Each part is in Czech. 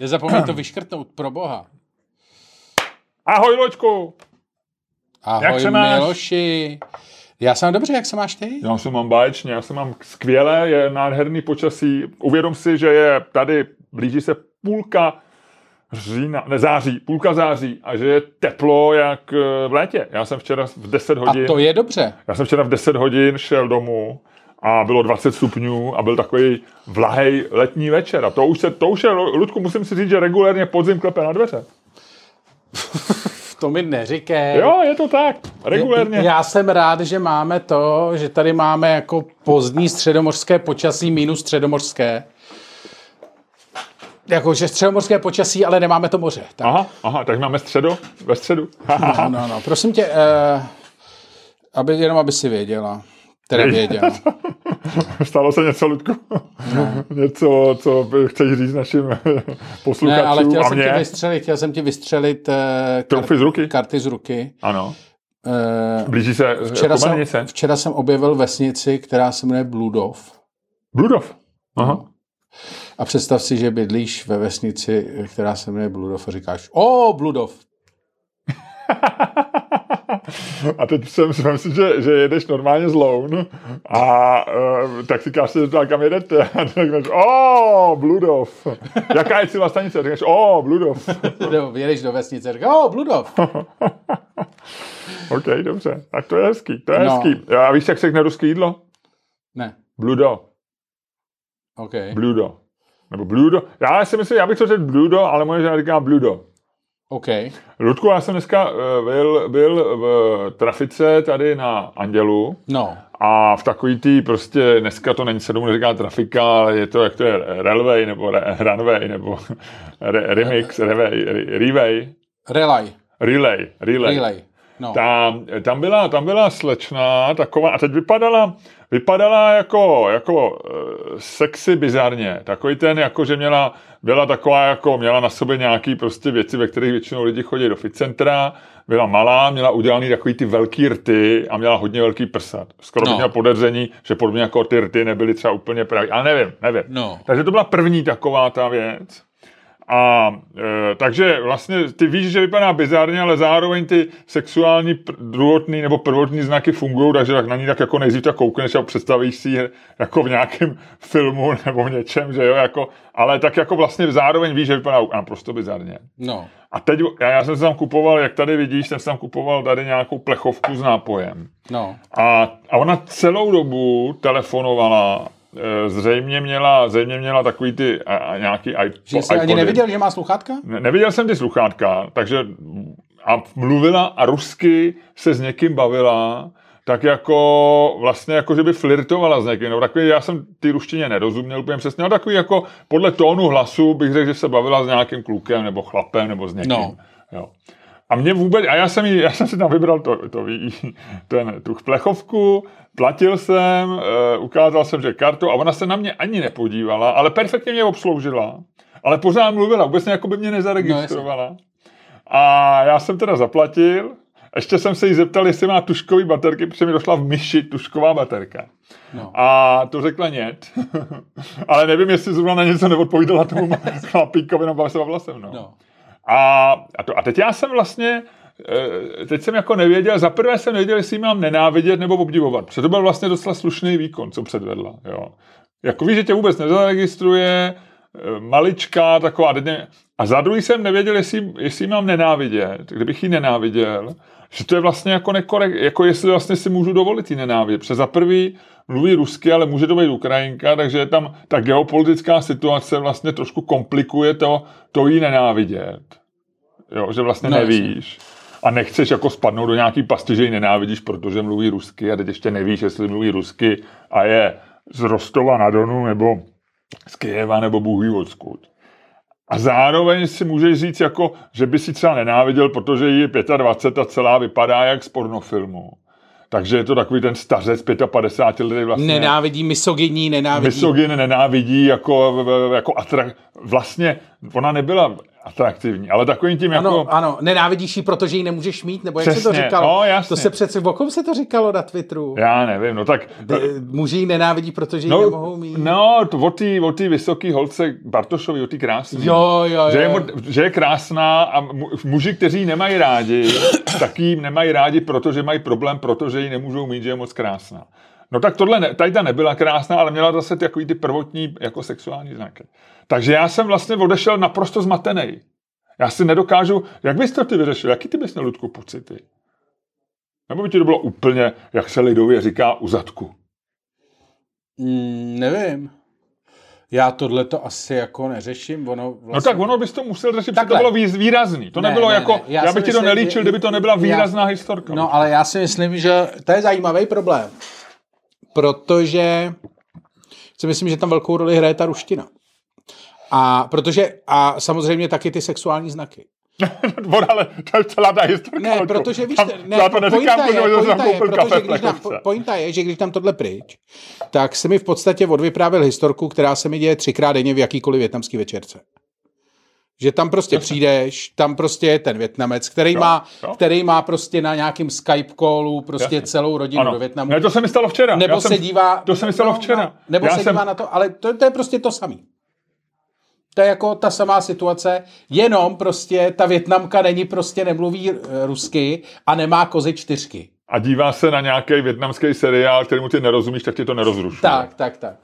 Nezapomeň to vyškrtnout, pro boha. Ahoj, Loďku! Ahoj, Jak se máš? Miloši. Já jsem dobře, jak se máš ty? Já se mám báječně, já se mám skvěle, je nádherný počasí. Uvědom si, že je tady, blíží se půlka října, ne září, půlka září a že je teplo jak eh, v létě. Já jsem včera v 10 A hodin, to je dobře. já jsem včera v 10 hodin šel domů a bylo 20 stupňů a byl takový vlahej letní večer. A to už se, to už je, Ludku, musím si říct, že regulérně podzim klepe na dveře. To mi neříkej. Jo, je to tak, regulérně. Já jsem rád, že máme to, že tady máme jako pozdní středomořské počasí minus středomořské. Jakože středomorské počasí, ale nemáme to moře. Tak. Aha, aha, tak máme středo, ve středu. No, no, no. Prosím tě, eh, aby, jenom aby si věděla. Teda věděla. Stalo se něco, Ludku? něco, co chceš říct našim posluchačům Ne, ale chtěl a jsem mě? ti vystřelit, chtěl jsem ti vystřelit eh, Trumfy z ruky? karty z ruky. Ano. Eh, Blíží se včera, jsem, včera jsem objevil vesnici, která se jmenuje Bludov. Bludov. Aha. A představ si, že bydlíš ve vesnici, která se jmenuje Bludov a říkáš, o, Bludov. A teď jsem si myslím, že, že jedeš normálně z Loun a uh, tak si říkáš, že kam jedete a tak řekneš, o, Bludov. Jaká je cílová stanice? A Říkáš, o, Bludov. Nebo jedeš do vesnice říkáš, o, Bludov. OK, dobře. Tak to je hezký, to je No. hezký. A víš, jak se řekne ruské jídlo? Ne, Bludo. OK. Bludo. Nebo bludo. Já si myslím, já bych to řekl bludo, ale moje žena říká bludo. OK. Ludku, já jsem dneska eh, byl, byl v trafice tady na Andělu No, a v takový tý prostě, dneska to není se tomu neříká trafika, ale je to, jak to je, railway nebo re, runway nebo re, remix, revej, re, relay, relay. relay, relay. Relay. No. Tam, tam, byla, tam byla slečna taková, a teď vypadala, vypadala jako, jako uh, sexy bizarně. Takový ten, jako že měla, byla taková, jako měla na sobě nějaký prostě věci, ve kterých většinou lidi chodí do fitcentra, byla malá, měla udělaný takový ty velký rty a měla hodně velký prsat. Skoro No. měla podezření, že podle mě jako ty rty nebyly třeba úplně pravý. Ale nevím, nevím. No. Takže to byla první taková ta věc. A e, takže vlastně ty víš, že vypadá bizárně, ale zároveň ty sexuální pr- druhotný nebo prvotní znaky fungují, takže tak na ní tak jako nejdřív tak koukneš a představíš si ji jako v nějakém filmu nebo v něčem, že jo, jako, ale tak jako vlastně zároveň víš, že vypadá naprosto bizárně. No. A teď, já, já jsem si tam kupoval, jak tady vidíš, jsem si tam kupoval tady nějakou plechovku s nápojem. No. A, a ona celou dobu telefonovala, zřejmě měla, zřejmě měla takový ty a, a nějaký iPod, Že jsi ani neviděl, že má sluchátka? Ne, neviděl jsem ty sluchátka, takže a mluvila a rusky se s někým bavila, tak jako vlastně jako, že by flirtovala s někým. Nebo takový, já jsem ty ruštině nerozuměl úplně přesně, ale takový jako podle tónu hlasu bych řekl, že se bavila s nějakým klukem nebo chlapem nebo s někým. No. Jo. A mě vůbec, a já jsem, jí, já jsem si tam vybral to, to, ten, tu plechovku, platil jsem, uh, ukázal jsem, že kartu a ona se na mě ani nepodívala, ale perfektně mě obsloužila. Ale pořád mluvila, vůbec jako by mě nezaregistrovala. a já jsem teda zaplatil, ještě jsem se jí zeptal, jestli má tuškový baterky, protože mi došla v myši tušková baterka. No. A to řekla nět. ale nevím, jestli zrovna na něco neodpovídala tomu chlapíkovi, nebo se bavila se mnou. No. A, a, to, a teď já jsem vlastně, eh, teď jsem jako nevěděl, za prvé jsem nevěděl, jestli ji mám nenávidět nebo obdivovat, protože to byl vlastně docela slušný výkon, co předvedla. Jo. Jako víš, že tě vůbec nezaregistruje, eh, maličká taková, a za druhý jsem nevěděl, jestli, jestli mám nenávidět, kdybych ji nenáviděl, že to je vlastně jako nekorek, jako jestli vlastně si můžu dovolit ji nenávidět, protože za prvý mluví rusky, ale může to být Ukrajinka, takže je tam ta geopolitická situace vlastně trošku komplikuje to, to jí nenávidět. Jo, že vlastně No, nevíš. A nechceš jako spadnout do nějaký pasti, že ji nenávidíš, protože mluví rusky a teď ještě nevíš, jestli mluví rusky a je z Rostova na Donu nebo z Kyjeva nebo Bůh ví odskud. A zároveň si můžeš říct, jako, že by si třeba nenáviděl, protože jí je 25 a celá vypadá jak z pornofilmu. Takže je to takový ten stařec 55 let vlastně. Nenávidí misogyní, nenávidí. Misogyn nenávidí jako, jako atrak... Vlastně ona nebyla atraktivní, ale takovým tím Ano, jako... ano, nenávidíš ji, protože ji nemůžeš mít, nebo jak se to říkalo? no, jasně. To se přece, o kom se to říkalo na Twitteru? Já nevím, no tak... De, muži ji nenávidí, protože ji nemohou mít. no to o té o tý vysoký holce Bartošovi, o té krásné. Jo, jo, Že je, jo. že je krásná a mu- muži, kteří nemají rádi, tak ji nemají rádi, protože mají problém, protože ji nemůžou mít, že je moc krásná. No tak tohle, ne, tady ta nebyla krásná, ale měla zase takový ty prvotní jako sexuální znaky. Takže já jsem vlastně odešel naprosto zmatený. Já si nedokážu, jak bys to ty vyřešil, jaký ty bys měl, Ludku, pocity? Nebo by ti to bylo úplně, jak se lidově říká, u zadku? Mm, nevím. Já tohle to asi jako neřeším, ono vlastně... No tak ono bys to musel řešit, protože to bylo výrazný. To Ne, nebylo ne, jako, ne. Já já, bych ti to nelíčil, kdyby to nebyla já- výrazná historka. No, ale já si myslím, že to je zajímavý problém, protože si myslím, že tam velkou roli hraje ta ruština. A protože, a samozřejmě taky ty sexuální znaky. Bon, ale to je celá ta historka. Ne, protože víš, Tam- ne, já to neříkám, pointa je, jsem pointa je, protože kafe když nám, pointa je, že když tam tohle pryč, tak se mi v podstatě odvyprávěl historku, která se mi děje třikrát denně v jakýkoliv větnamský večerce. Že tam prostě přijdeš, tam prostě je ten Větnamec, který, Jo, má, jo. který má prostě na nějakým Skype callu prostě Jasně. celou rodinu do Větnamu. Ne, to se mi stalo včera. Nebo já se jsem, dívá... To se mi stalo včera. Nebo já se jsem, dívá na to, ale to, to je prostě to samé. To je jako ta samá situace, jenom prostě ta Větnamka není prostě nemluví eh, rusky a nemá kozy čtyřky. A dívá se na nějaký větnamský seriál, kterému ty nerozumíš, tak ti to nerozrušuje. Tak, tak, tak.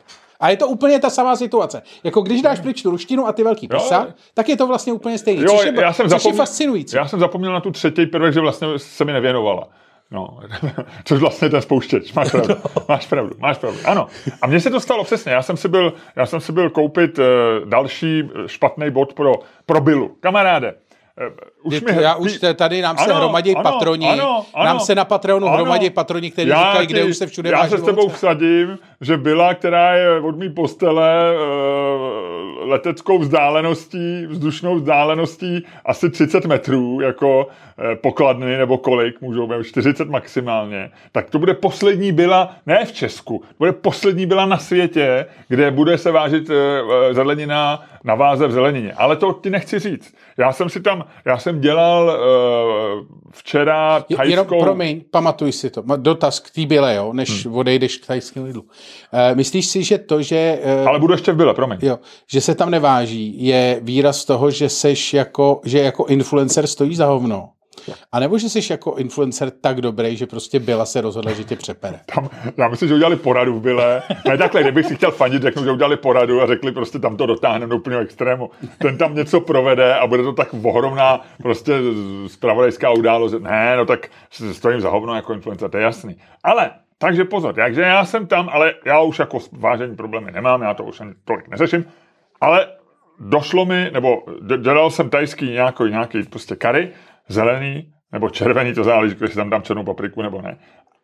A je to úplně ta samá situace. Jako když dáš pryč tu ruštinu a ty velký prsa, Jo. tak je to vlastně úplně stejný. Jo, což je, já jsem což je zapomněl, fascinující. Já jsem zapomněl na tu třetí prvek, že vlastně se mi nevěnovala. No, což vlastně ten spouštěč. Máš pravdu, máš pravdu, máš pravdu. Ano. A mně se to stalo přesně. Já jsem si byl, já jsem si byl koupit uh, další špatný bod pro, pro Bilu. Kamaráde, uh, už Ty- já už tady nám se Ano, hromadí ano, patroni, ano, ano. nám se na Patreonu Ano. hromadí patroni, kteří Já říkají, kde už se všude Já se s tebou vsadím, že byla, která je od mý postele uh, leteckou vzdáleností, vzdušnou vzdáleností asi 30 metrů, jako uh, pokladny nebo kolik, můžou být 40 maximálně, tak to bude poslední byla, ne v Česku, to bude poslední byla na světě, kde bude se vážit uh, zelenina na váze v zelenině. Ale to ti nechci říct. Já jsem si tam, já jsem dělal uh, včera Je- Jenom, promiň, pamatuj si to. Dotaz k té byle, jo, než hmm. odejdeš k tajským lidlu. Uh, myslíš si, že to, že, uh, Ale budu ještě v byle, promiň. jo, že se tam neváží, je výraz toho, že seš jako, že jako influencer stojí za hovno? A nebo že jsi jako influencer tak dobrý, že prostě byla se rozhodla, že tě přepere. Tam, já myslím, že udělali poradu v byle. Ne takhle, kdybych si chtěl fandit, řeknu, že udělali poradu a řekli prostě tam to dotáhneme do úplného extrému. Ten tam něco provede a bude to tak ohromná prostě spravodajská událost. Ne, no tak stojím za hovno jako influencer, to je jasný. Ale takže pozor, takže já jsem tam, ale já už jako vážení problémy nemám, já to už ani tolik neřeším, ale došlo mi, nebo dělal jsem tajský nějaký, nějaký prostě kary, zelený nebo červený, to záleží, jestli tam dám černou papriku nebo ne.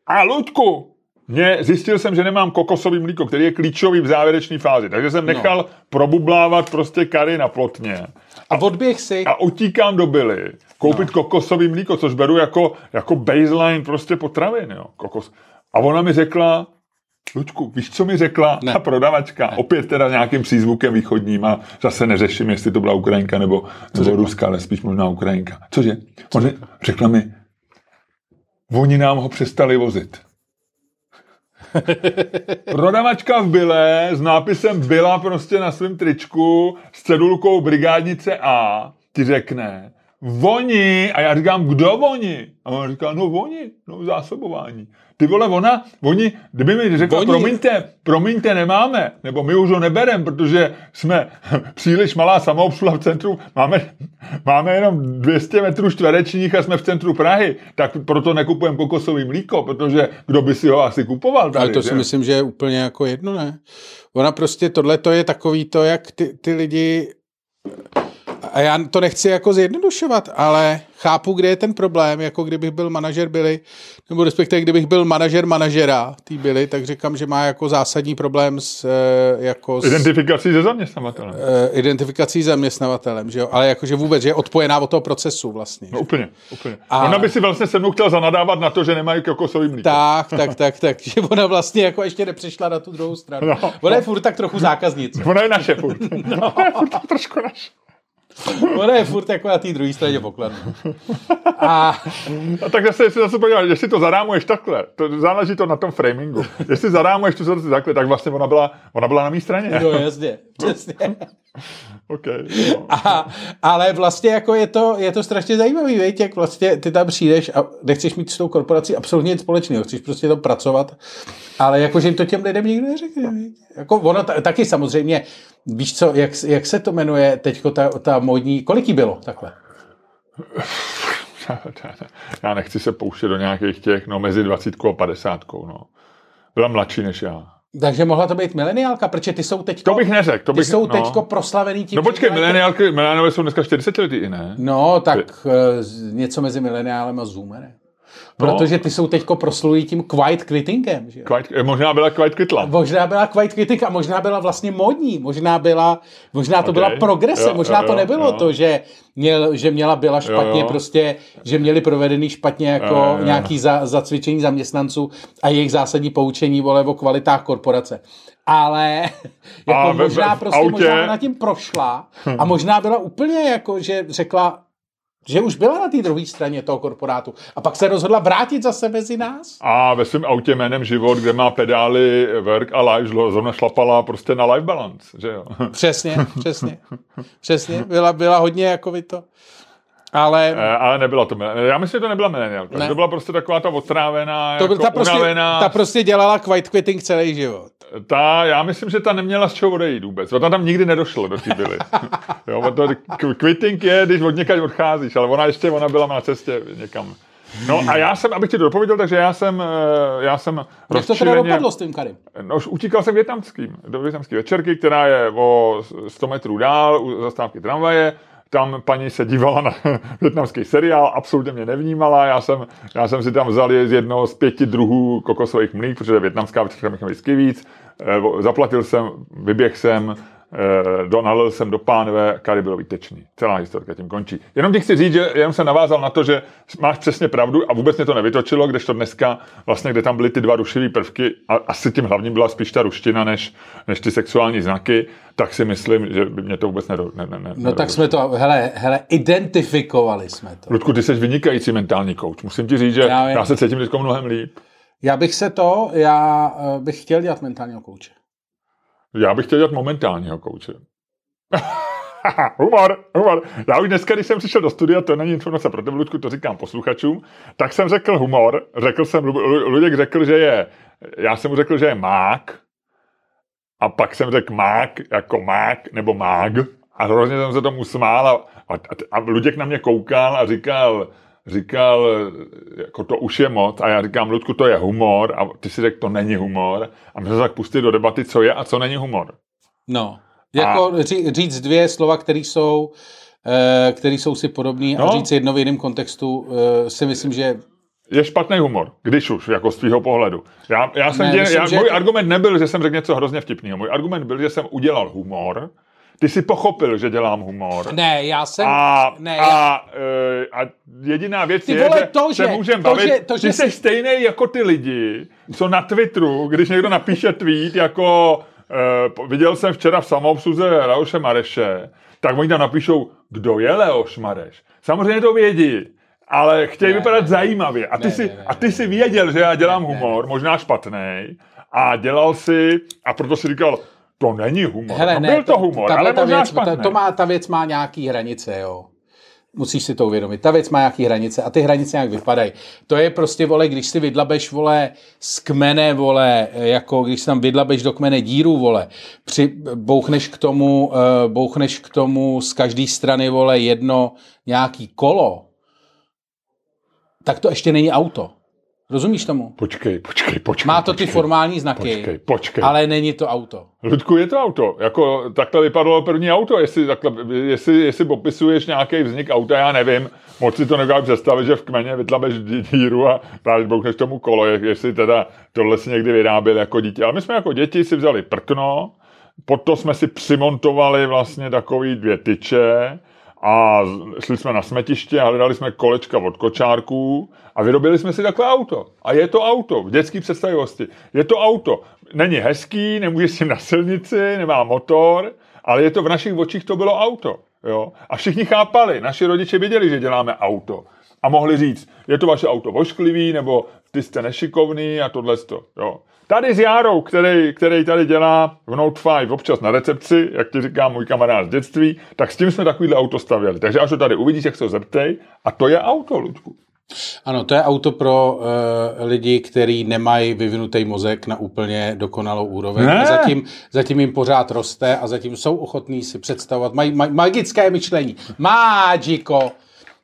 A Ludku, mě, zjistil jsem, že nemám kokosový mlíko, který je klíčový v závěrečné fázi, takže jsem nechal no. probublávat prostě kary na plotně A odběh si, a utíkám do Billy koupit no. kokosový mlíko, což beru jako, jako baseline prostě potravin, jo, kokos. A ona mi řekla, Luďku, víš, co mi řekla Ne. ta prodavačka? Opět teda nějakým přízvukem východním a zase neřeším, jestli to byla Ukrajinka nebo, nebo Ruska, ale spíš možná Ukrajinka. Cože? On řek- řekla mi, oni nám ho přestali vozit. Prodavačka v Byle s nápisem Byla prostě na svém tričku s cedulkou brigádnice A ti řekne, Oni, a já říkám, kdo oni? A on říká, no oni, no zásobování. Ty vole, ona, oni, kdyby mi řekla, Oni. promiňte, promiňte, nemáme, nebo my už ho neberem, protože jsme příliš malá samoobsluha v centru, máme, máme jenom 200 metrů čtverečních a jsme v centru Prahy, tak proto nekupujeme kokosový mlíko, protože kdo by si ho asi kupoval tady, ale to si že? myslím, že je úplně jako jedno, ne? Ona prostě, tohle to je takový to, jak ty, ty lidi a já to nechci jako zjednodušovat, ale chápu, kde je ten problém, jako kdybych byl manažer Billy, nebo respektive kdybych byl manažer manažera tý Billy, tak říkám, že má jako zásadní problém s, eh, jako s Identifikací se zaměstnavatelem. eh, identifikací zaměstnavatelem, že jo? ale jakože vůbec, že je odpojená od toho procesu vlastně. No úplně, úplně. A- Ona by si vlastně se mnou chtěla zanadávat na to, že nemají kokosový mlíko. Tak, tak, tak, tak, že ona vlastně jako ještě nepřešla na tu druhou stranu. No. Ona je furt tak trochu zákaznice. Ona je naše furt. No. Ona je furt trošku naše. Ona je furt jako na té druhé straně pokladu. A... a tak zase, jestli zase podívat, jestli to zarámuješ takhle, to záleží to na tom framingu. Jestli zarámuješ tu situaci takhle, tak vlastně ona byla, ona byla na mé straně. No jasně, přesně. okay, no. a, ale vlastně jako je to, je to strašně zajímavý, víš, jak vlastně ty tam přijdeš a nechceš mít s tou korporací absolutně nic společného, chceš prostě tam pracovat, ale jakože to těm lidem nikdo neřekne. Jako ono t- taky samozřejmě, víš co, jak, jak se to jmenuje teďko ta, ta modní, kolik jí bylo takhle? Já nechci se pouštět do nějakých těch, no mezi 20 a 50, no. Byla mladší než já. Takže mohla to být mileniálka, protože ty jsou teď. To bych neřekl. To bych, ty jsou no. teďko proslavený tím. No počkej, mileniálky, mileniálové jsou dneska 40 letý i ne? No, tak uh, něco mezi mileniálem a zoomerem. Protože no. ty jsou teďko proslují tím quiet quittingem. Že? Quiet, možná byla quiet quitla. Možná byla quiet quitting a možná byla vlastně modní. Možná, byla, možná to okay. byla progrese. Jo, možná jo, to nebylo jo. to, že, měl, že měla byla špatně, jo, jo. prostě, že měli provedený špatně jako jo, jo. nějaký za, zacvičení zaměstnanců a jejich zásadní poučení vole o kvalitách korporace. Ale jako a možná v, prostě autě... možná na tím prošla a možná byla úplně jako, že řekla, že už byla na té druhé straně toho korporátu a pak se rozhodla vrátit zase mezi nás. A ve svém autě jménem Život, kde má pedály work a life, zrovna šlapala prostě na life balance, že jo? Přesně, přesně, přesně, byla, byla hodně jako vy to. Ale... E, ale nebyla to Já myslím, že to nebyla milenialka. Ne. To byla prostě taková ta otrávená, to, jako ta, prostě, unavená... ta prostě dělala quiet quitting celý život. Ta, já myslím, že ta neměla z čeho odejít vůbec. Ona tam nikdy nedošla do té byly. jo, to, quitting je, když od někaď odcházíš, ale ona ještě, ona byla na cestě někam. No a já jsem, abych ti to dopověděl, takže já jsem, eh, já jsem Jak to teda dopadlo s tím Karim? No už utíkal jsem větnamským, do větnamské večerky, která je o 100 metrů dál, u zastávky tramvaje, tam paní se dívala na větnamský seriál, absolutně mě nevnímala, já jsem, já jsem si tam vzal z jednoho z pěti druhů kokosových mlík, protože větnamská večerka vždycky víc, eh, zaplatil jsem, vyběh jsem, Eh, do, nalil jsem do pánve, kary bylo výtečný. Celá historka tím končí. Jenom ti chci říct, že jenom jsem navázal na to, že máš přesně pravdu a vůbec mě to nevytočilo, když to dneska, vlastně, kde tam byly ty dva rušivé prvky, a asi tím hlavním byla spíš ta ruština, než, než ty sexuální znaky, tak si myslím, že by mě to vůbec nedo, ne, ne, ne, No tak jsme to, hele, hele, identifikovali jsme to. Ludku, ty jsi vynikající mentální kouč. Musím ti říct, že já, já se cítím teď mnohem líp. Já bych se to, já eh, bych chtěl dělat mentálního kouče. Já bych chtěl dělat momentálního kouče. humor, humor. Já už dneska, když jsem přišel do studia, to není informace pro tebe, to říkám posluchačům, tak jsem řekl humor, řekl jsem, Luděk řekl, že je, já jsem mu řekl, že je mák, a pak jsem řekl mák, jako mák, nebo mág, a hrozně jsem se tomu smál a, a, a Luděk na mě koukal a říkal, říkal, jako to už je moc a já říkám, Ludku, to je humor a ty si řekl, to není humor a my jsme se tak pustili do debaty, co je a co není humor. No, jako a... říct dvě slova, které jsou, eh, které jsou si podobné no. a říct jedno v jiném kontextu, eh, si myslím, že je špatný humor, když už, jako z tvýho pohledu. Já, já jsem ne, děl, myslím, já, že... Můj argument nebyl, že jsem řekl něco hrozně vtipného. Můj argument byl, že jsem udělal humor, ty jsi pochopil, že dělám humor. Ne, já jsem... A, ne, a, já... Eh, a jediná věc ty je, vole, že to, se můžeme bavit. Že, to, že ty jsi, jsi stejný jako ty lidi, co na Twitteru, když někdo napíše tweet jako uh, viděl jsem včera v samoobsluze Leoše Mareše, tak oni tam napíšou, kdo je Leoš Mareš. Samozřejmě to vědí, ale chtějí ne, vypadat ne, zajímavě. A ty, ne, si, ne, ne, a ty si věděl, že já dělám ne, humor, ne. možná špatný, a dělal si, a proto si říkal, to není humor. Hele, no, ne, byl to, to humor, ale ta možná věc, ta, to má, ta věc má nějaký hranice, jo. Musíš si to uvědomit. Ta věc má nějaký hranice a ty hranice nějak vypadají. To je prostě, vole, když si vydlabeš, vole, z kmene, vole, jako když si tam vydlabeš do kmene díru, vole, při, bouchneš k tomu, uh, bouchneš k tomu z každé strany, vole, jedno nějaký kolo, tak to ještě není auto. Rozumíš tomu? Počkej, počkej, počkej. Má to počkej, ty formální znaky, počkej, počkej. ale není to auto. Ludku, je to auto. Jako, takhle vypadalo první auto. Jestli, takhle, jestli, jestli popisuješ nějaký vznik auta, já nevím. Moc si to nedokážu představit, že v kmeně vytlabeš díru a právě boukneš tomu kolo, jestli teda tohle si někdy vyráběl jako dítě. Ale my jsme jako děti si vzali prkno, pod to jsme si přimontovali vlastně takový dvě tyče, a šli jsme na smetiště a hledali jsme kolečka od kočárků a vyrobili jsme si takové auto. A je to auto v dětské představivosti. Je to auto. Není hezký, nemůže si na silnici, nemá motor, ale je to v našich očích to bylo auto. Jo? A všichni chápali, naši rodiče věděli, že děláme auto. A mohli říct, je to vaše auto vošklivý, nebo ty jste nešikovný a tohle to. Jo. Tady s Járou, který, který tady dělá v Note 5 občas na recepci, jak ti říká můj kamarád z dětství, tak s tím jsme takovýhle auto stavěli. Takže až to tady uvidíš, jak se to zeptej, a to je auto, Ludku. Ano, to je auto pro uh, lidi, kteří nemají vyvinutý mozek na úplně dokonalou úroveň. Ne. A zatím, zatím jim pořád roste a zatím jsou ochotní si představovat, mají maj, magické myšlení. Magico!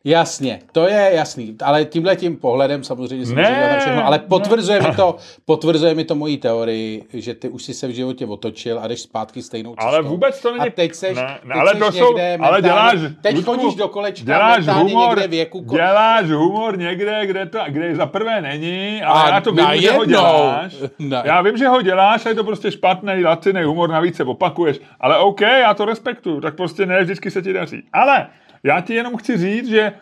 Jasně, to je jasný, ale tímhle tím pohledem samozřejmě Ne, můžu dělat všechno, ale ne. potvrzuje mi to, potvrzuje mi to moji teorii, že ty už si se v životě otočil a jdeš zpátky stejnou cestou. Ale vůbec to není... A teď seš, ne, ne, teď ale seš to jsou, někde ale děláš, Teď Ludku, chodíš do kolečka, děláš humor, někde věku. ko- děláš humor někde, kde to, kde za prvé není, A ale já to vím, že ho děláš. Ne. Já vím, že ho děláš a je to prostě špatný, laciný humor, navíc se opakuješ, ale OK, já to respektuju, tak prostě ne vždycky se ti daří. Ale já ti jenom chci říct, že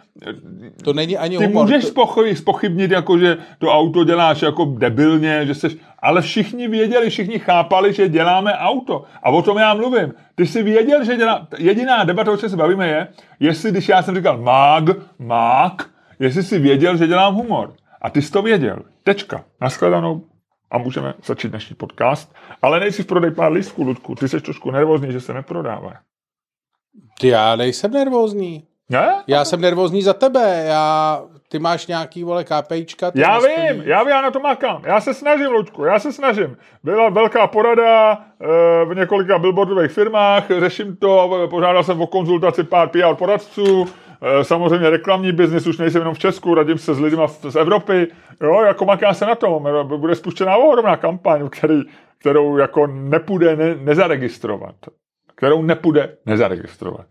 To není ani ty humor. můžeš to, spochybnit, spochybnit, jako že to auto děláš jako debilně, že seš, ale všichni věděli, všichni chápali, že děláme auto. A o tom já mluvím. Ty jsi věděl, že dělá... Jediná debata, o čem se bavíme, je, jestli, když já jsem říkal mág, mák, jestli jsi věděl, že dělám humor. A ty jsi to věděl. Tečka. Naschledanou. A můžeme začít dnešní podcast. Ale nejsi prodej pár lístků, Ludku. Ty jsi trošku nervózní, že se neprodává. Ty já nejsem nervózní. Ne? Já jsem nervózní za tebe. Já, ty máš nějaký, vole, KPIčka. Já vím, já vím, já na to makám. Já se snažím, Lučku, já se snažím. Byla velká porada e, v několika billboardových firmách, řeším to, požádal jsem o konzultaci pár PR poradců, e, samozřejmě reklamní biznis, už nejsem jenom v Česku, radím se s lidmi z Evropy, jo, jako makám se na tom, bude spuštěná ohromná kampaň, který, kterou jako nepůjde ne, nezaregistrovat. Kterou nepůjde nezaregistrovat.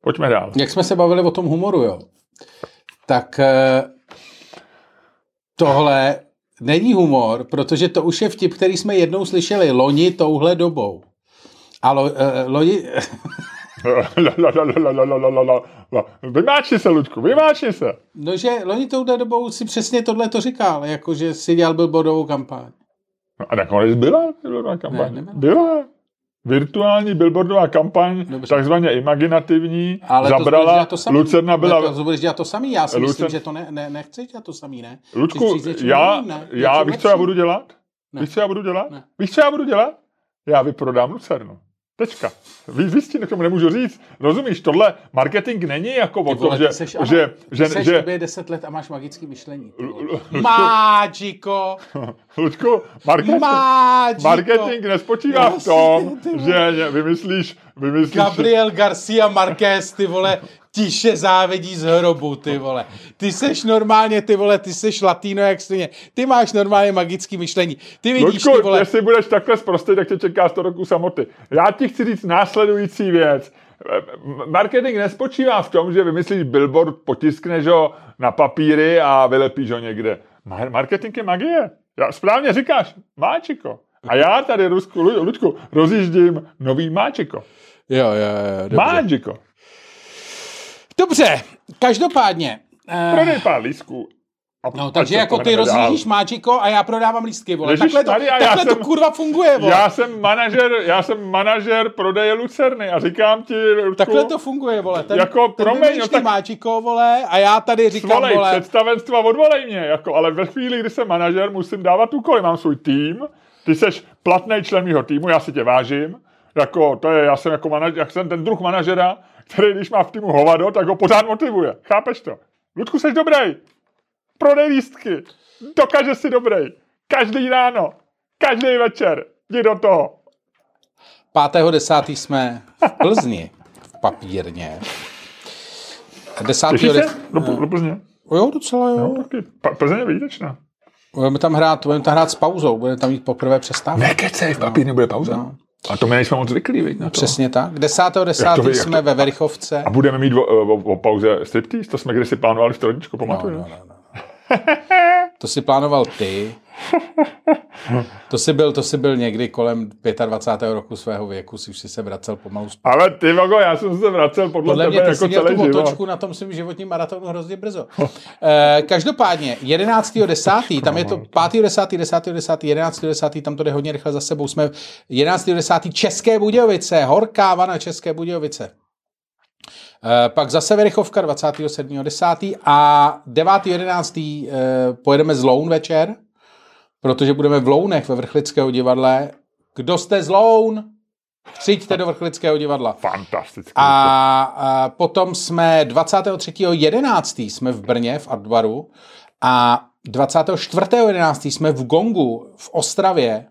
Pojďme dál. Jak jsme se bavili o tom humoru, jo, tak eh, tohle není humor, protože to už je vtip, který jsme jednou slyšeli loni touhle dobou. A lo, eh, loni, Vymáči se, Luďku, vymáči se. no, že loni touhle dobou si přesně tohle to říkal, jako že si dělal billboardovou kampaň. No a nakonec byla billboardová kampaň. Ne, nebyla. byla. Virtuální billboardová kampaň, Dobře. takzvaně imaginativní, Ale zabrala, to samý. Lucerna byla... Ne, to budeš dělat to samý, já si myslím, Lucern- že to ne, ne, nechceš dělat to samý, ne? Lučku, já, novým, ne? já víš, co já budu dělat? Ne. Víš, co já budu dělat? Ne. Víš, co já budu dělat? Já vyprodám Lucernu. Tečka. Víš, víš, ti k tomu nemůžu říct. Rozumíš, tohle marketing není jako o tom, že, seš, že, ty že, seš že, tobě 10 let a máš magický myšlení. ty vole. Lu- Magico! Lučku, marketing, marketing nespočívá v tom, že že vymyslíš, vymyslíš Gabriel Garcia Marquez, ty vole, tiše závidí z hrobu, ty vole. Ty seš normálně, ty vole, ty seš latino jak stejně. Ty máš normálně magický myšlení. Ty vidíš, Lučku, ty vole, jestli budeš takhle zprostý, tak tě čeká 100 roku samoty. Já ti chci říct následující věc. Marketing nespočívá v tom, že vymyslíš billboard, potiskneš ho na papíry a vylepíš ho někde. Mar- Marketing je magie. Já, správně říkáš, máčiko. A já tady, Rusku, Lu- Lučku, rozjíždím nový máčiko. Jo, jo, jo, dobře. Máčiko. Dobře, každopádně. eh, Prodej pár lísků. A No, takže jako ty rozjíždíš máčiko a já prodávám lístky, vole. Ježiš, Takhle, to, tady a já takhle to jsem- kurva funguje, vole. Já jsem manažer, já jsem manažer prodeje Lucerny a říkám ti, Lučku, Takhle to funguje, vole. Ten, Jako, ten promiň, no tak- máčiko, vole, a já tady říkám, Svolej vole, představenstva, odvolej mě, jako, ale ve chvíli, kdy jsem manažer, musím dávat úkoly, mám svůj tým, ty seš platný člen mého týmu, já si tě vážím, jako, to je, já jsem jako manažer, já jsem ten druh manažera, který když má v týmu hovado, tak ho pořád motivuje, chápeš to? Ludku, jsi dobrý, prodej lístky, dokáže si dobrý, každý ráno, každý večer, jdi do toho. 5.10. jsme v Plzni, v papírně. 10. Těšíš des... se? Do, do Plzně? Jo, docela jo. No, taky. Plzeň je výjimečná. Budeme tam hrát, budeme tam hrát s pauzou, budeme tam mít poprvé přestávku. Nekecej, v papírně bude pauza. No. A to my nejsme moc zvyklí, viď, na to. Přesně tak. 10. 10. Jak to ví, jak jsme to- ve Verichovce. A budeme mít o, o, o pauze striptease? To jsme kdysi plánovali v Trojničku, No, pamatuju. no, no, no. To si plánoval ty. To si byl, to si byl někdy kolem 25. roku svého věku, si už si se vracel pomalu zpátky. Ale ty vago, já jsem se vracel podle, Podle mě tebe ty jako jsi měl celý tu život. otočku na tom svým životním maratonu hrozně brzo. Eh, Každopádně, 11.10., tam je to 5.10., 10.10., 11.10., tam to jde hodně rychle za sebou. Jsme 11.10. České Budějovice, horká vana České Budějovice. Eh, pak zase Verichovka 27.10. a 9.11. eh, pojedeme z Loun večer, protože budeme v Lounech ve Vrchlického divadle. Kdo jste z Loun? Přijďte do Vrchlického divadla. Fantastické. A, a potom jsme 23.11. jsme v Brně v Artbaru a 24.11. jsme v Gongu v Ostravě.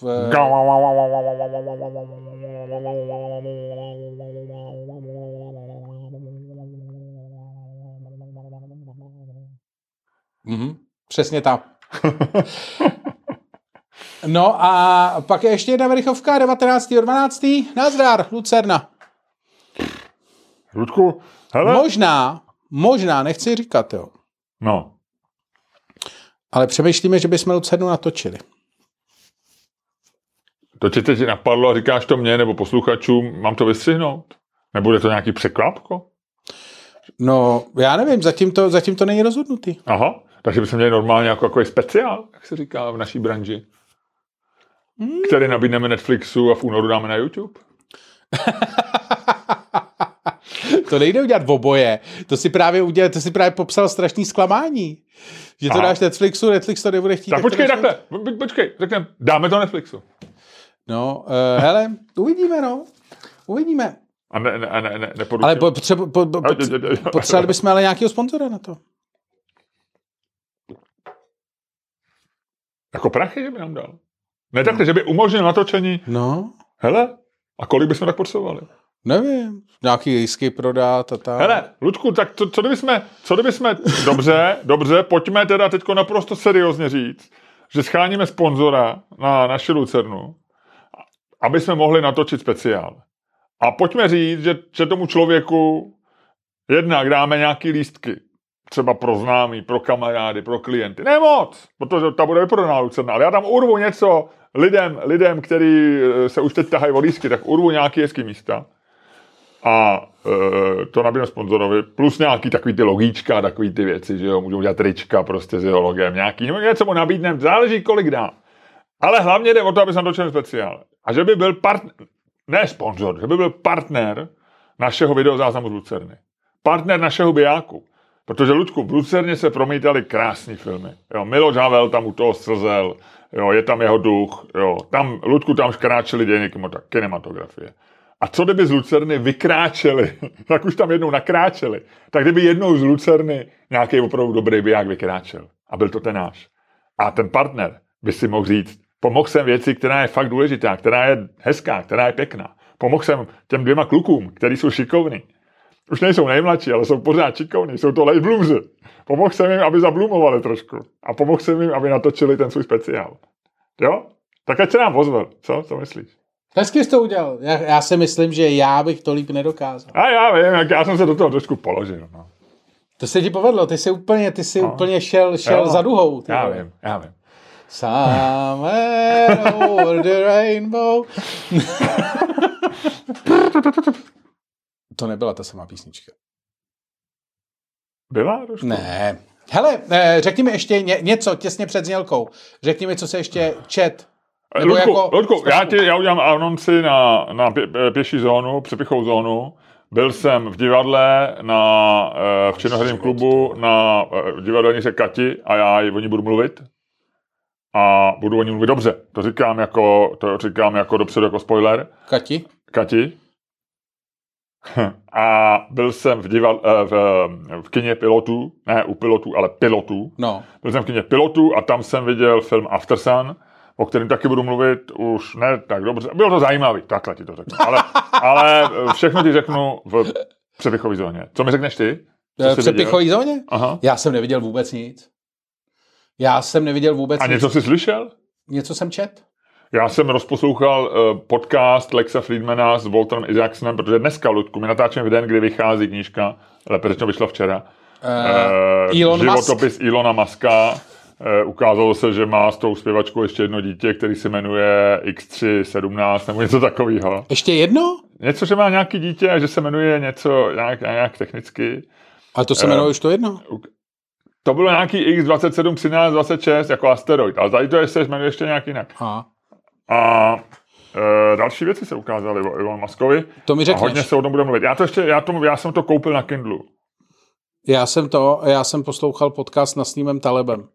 V, Mhm, přesně tak. No a pak je ještě jedna Verichovka 19.12. Nazdar, Lucerna. Ludku, hele. Možná, možná, nechci říkat, jo. No, Ale přemýšlíme, že bychom Lucernu natočili. to ti teď napadlo a říkáš to mně nebo posluchačům, mám to vystřihnout? Nebude to nějaký překvapko? No, já nevím, zatím to, zatím to není rozhodnutý. Aha, takže bychom měli normálně jako, jako speciál, jak se říká v naší branži. Který nabídneme Netflixu a v únoru dáme na YouTube. To nejde udělat v oboje. To si právě udělal, to si právě popsal strašný zklamání. Že to Aha. dáš Netflixu, Netflix to nebude chtít. Tak to počkej dáš- takhle, po- počkej, řekneme, dáme to Netflixu. No, uh, hele, uvidíme, no. Uvidíme. A ne, ne, ne, ne, neporučil. Ale potřebu, po, po, pot- potřebovali bychom ale nějakého sponzora na to. Jako prachy, že by nám dal. Ne takhle, že by umožnil natočení. No, Hele, a kolik bychom tak potřebovali? nevím. Nějaký lísky prodat a tak. Hele, Ludku, tak co, co kdyby jsme, co kdyby jsme, dobře, dobře, pojďme teda teď naprosto seriózně říct, že scháníme sponzora na naši Lucernu, aby jsme mohli natočit speciál. A pojďme říct, že, že tomu člověku jednak dáme nějaký lístky, třeba pro známý, pro kamarády, pro klienty. Ne moc, protože ta bude vyprodaná Lucerna, ale já tam urvu něco lidem, lidem, který eh, se už teď tahají o lístky, tak urvu nějaký hezký místa a e, to nabídnu sponzorovi, plus nějaký takový ty logíčka, takový ty věci, že jo, můžou dělat trička prostě s jeho logem, nějaký, nebo něco mu nabídneme, záleží kolik dá. Ale hlavně jde o to, aby jsem točil speciál. A že by byl partner, ne sponzor, že by byl partner našeho videozáznamu z Lucerny. Partner našeho bijáku. Protože, Ludku, v Lucerně se promítaly krásné filmy. Jo, Miloš Havel tam u toho slzel, jo, je tam jeho duch, jo, tam, Ludku, tam škráčeli dějiny kinematografie. A co kdyby z Lucerny vykráčeli, tak už tam jednou nakráčeli, tak kdyby jednou z Lucerny nějaký opravdu dobrý biják vykráčel. A byl to ten náš. A ten partner by si mohl říct, pomohl jsem věci, která je fakt důležitá, která je hezká, která je pěkná. Pomohl jsem těm dvěma klukům, kteří jsou šikovní. Už nejsou nejmladší, ale jsou pořád šikovní, jsou to late bloomři. Pomohl jsem jim, aby zablumovali trošku. A pomohl jsem jim, aby natočili ten svůj speciál. Jo? Tak ať se nám ozve. Co? Co myslíš? Hezky jsi to udělal. Já, já si myslím, že já bych to líp nedokázal. A já vím, jak já jsem se do toho trošku položil. No. To se ti povedlo, ty jsi úplně, ty jsi No. úplně šel, šel Jo. za duhou. Ty Já vole. vím, já vím. Somewhere over the rainbow. to nebyla ta samá písnička. Byla, Rušku? Ne. Hele, eh, řekni mi ještě ně, něco těsně před znělkou. Řekni mi, co se ještě čet. Nebo Ludku, jako- Ludku já, ti, já udělám anonci na, na pě, pě- pěší zónu, přepichou zónu. Byl jsem v divadle na, eh, v činoherním klubu na eh, divadelnice Kati a já o ní budu mluvit. A budu o ní mluvit dobře. To říkám jako, to říkám jako dopředu jako spoiler. Kati? Kati. A byl jsem v, divad, eh, v, v kině pilotů, ne u pilotů, ale pilotů. No. Byl jsem v kině pilotů a tam jsem viděl film Aftersun, o kterém taky budu mluvit už ne tak dobře. Bylo to zajímavý, takhle ti to řeknu. Ale, ale všechno ti řeknu v přepichové zóně. Co mi řekneš ty? Eh, V přepichový zóně? Aha. Já jsem neviděl vůbec nic. Já jsem neviděl vůbec A nic. něco jsi slyšel? něco jsem čet? Já jsem rozposlouchal uh, podcast Lexa Friedmana s Walterem Isaacsonem, protože dneska, Ludku, my natáčíme v den, kdy vychází knížka, lépe řečeno vyšla včera. Uh, Elon Musk. životopis Ilona Maska. Uh, ukázalo se, že má s tou zpěvačkou ještě jedno dítě, který se jmenuje X317 nebo něco takového. Ještě jedno? Něco, že má nějaký dítě a že se jmenuje něco nějak, nějak technicky. Ale to se Eh. jmenuje už to jedno. To bylo nějaký X27, 13, 26 jako asteroid, ale tady to se jmenuje ještě nějak jinak. Aha. A e, další věci se ukázaly o Elon Muskovi. To mi A řekneš. hodně se o tom bude mluvit. Já to ještě, já, to, já jsem to koupil na Kindlu. Já jsem to, já jsem poslouchal podcast na Snímem Talebem,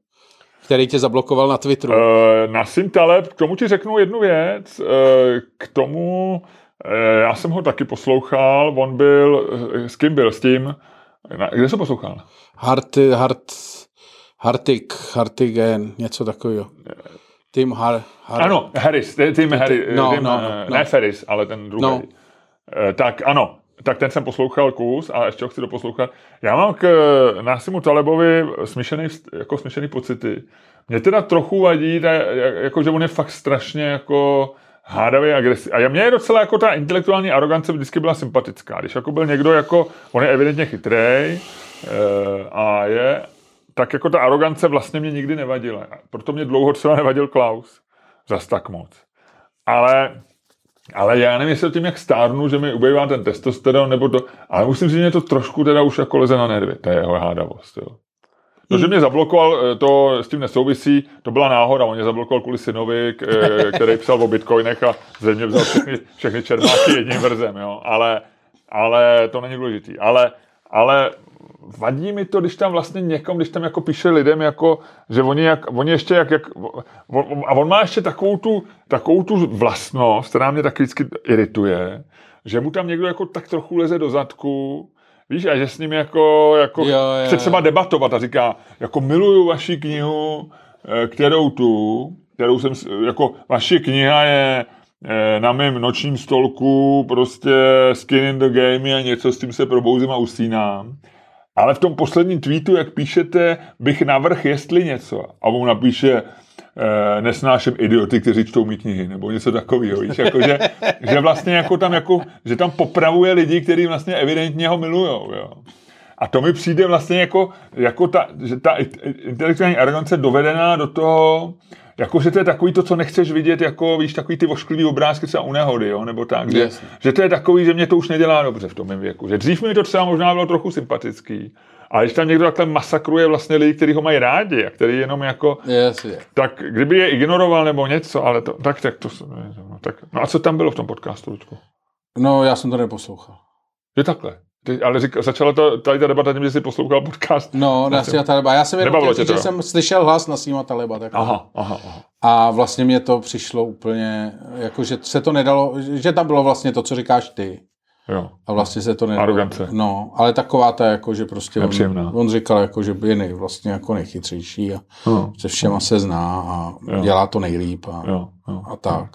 který tě zablokoval na Twitteru. E, Nasim Taleb, k tomu ti řeknu jednu věc. E, k tomu, e, já jsem ho taky poslouchal, on byl, eh, s kým byl, s tím, na, kde ho poslouchal? Hart, Hart, Hartig, Hartigen, něco takového. Tim Har, Har, Ano, Harris, Tim Harris, no, Tim, no, eh, no. ne Ferris, ale ten druhý. No. Eh, Tak ano, tak ten jsem poslouchal kus a ještě ho chci doposlouchat. Já mám k eh, Nasimu Talebovi smíšený, vst- jako smíšený pocity. Mě teda trochu vadí, ta, jako, že on je fakt strašně jako hádavý agresivní. A já- mně je docela jako ta intelektuální arogance vždycky byla sympatická. Když jako byl někdo jako, on je evidentně chytrej eh, a je, tak jako ta arogance vlastně mě nikdy nevadila. Proto mě dlouho třeba nevadil Klaus. Zas tak moc. Ale ale já nevím, jestli tím, jak stárnu, že mi ubývá ten testosteron, nebo to, ale musím říct, že mě to trošku teda už jako leze na nervy, to je jeho hádavost, jo. To, že mě zablokoval, eh, to s tím nesouvisí, to byla náhoda, on mě zablokoval kvůli synovi, eh, který psal o bitcoinech a ze mě vzal všechny, všechny čermáky jedním vrzem, jo, ale, ale to není důležitý, ale, ale vadí mi to, když tam vlastně někom, když tam jako píše lidem, jako, že oni, jak, oni ještě jak, jak on, a on má ještě takovou tu, takovou tu vlastnost, která mě tak vždycky irituje, že mu tam někdo jako tak trochu leze do zadku, víš, a že s ním jako, jako Jo, jo, chce třeba debatovat a říká, jako miluju vaši knihu, eh, kterou tu, kterou jsem, jako vaše kniha je eh, na mém nočním stolku prostě skin in the game a něco s tím se probouzím a usínám. Ale v tom posledním tweetu, jak píšete, bych navrh jestli něco. A on napíše, eh, nesnáším idioty, kteří čtou mý knihy, nebo něco takového, víš, jako, že, že vlastně jako tam, jako, že tam popravuje lidi, kteří vlastně evidentně ho milujou, jo. A to mi přijde vlastně jako, jako ta, že ta intelektuální arogance dovedená do toho, jako, že to je takový to, co nechceš vidět, jako, víš, takový ty ošklivý obrázky třeba u nehody, jo, nebo tak, že, Jasně. že to je takový, že mě to už nedělá dobře v tom mém věku. Že dřív mi to třeba možná bylo trochu sympatický, ale když tam někdo takhle masakruje vlastně lidi, kteří ho mají rádi a který jenom jako, Jasně. tak kdyby je ignoroval nebo něco, ale to, tak, tak to, no, tak, no a co tam bylo v tom podcastu, Luďku? No, já jsem to neposlouchal. Je takhle. Ty, ale řík, začala to, tady ta debata tím, že jsi poslouchal podcast. No, na Sima Taleba. Já jsem jenom tě že jo? jsem slyšel hlas na Sima Taleba. Tak Aha, aha, aha. A vlastně mě to přišlo úplně, jako že se to nedalo, že tam bylo vlastně to, co říkáš ty. Jo. A vlastně se to nedalo. Arogance. No, ale taková ta, jako, že prostě Nepříjemná. on, on, říkal, jako, že je nej, vlastně jako nejchytřejší a No. se všema se zná a Jo. dělá to nejlíp a, Jo, jo. a tak.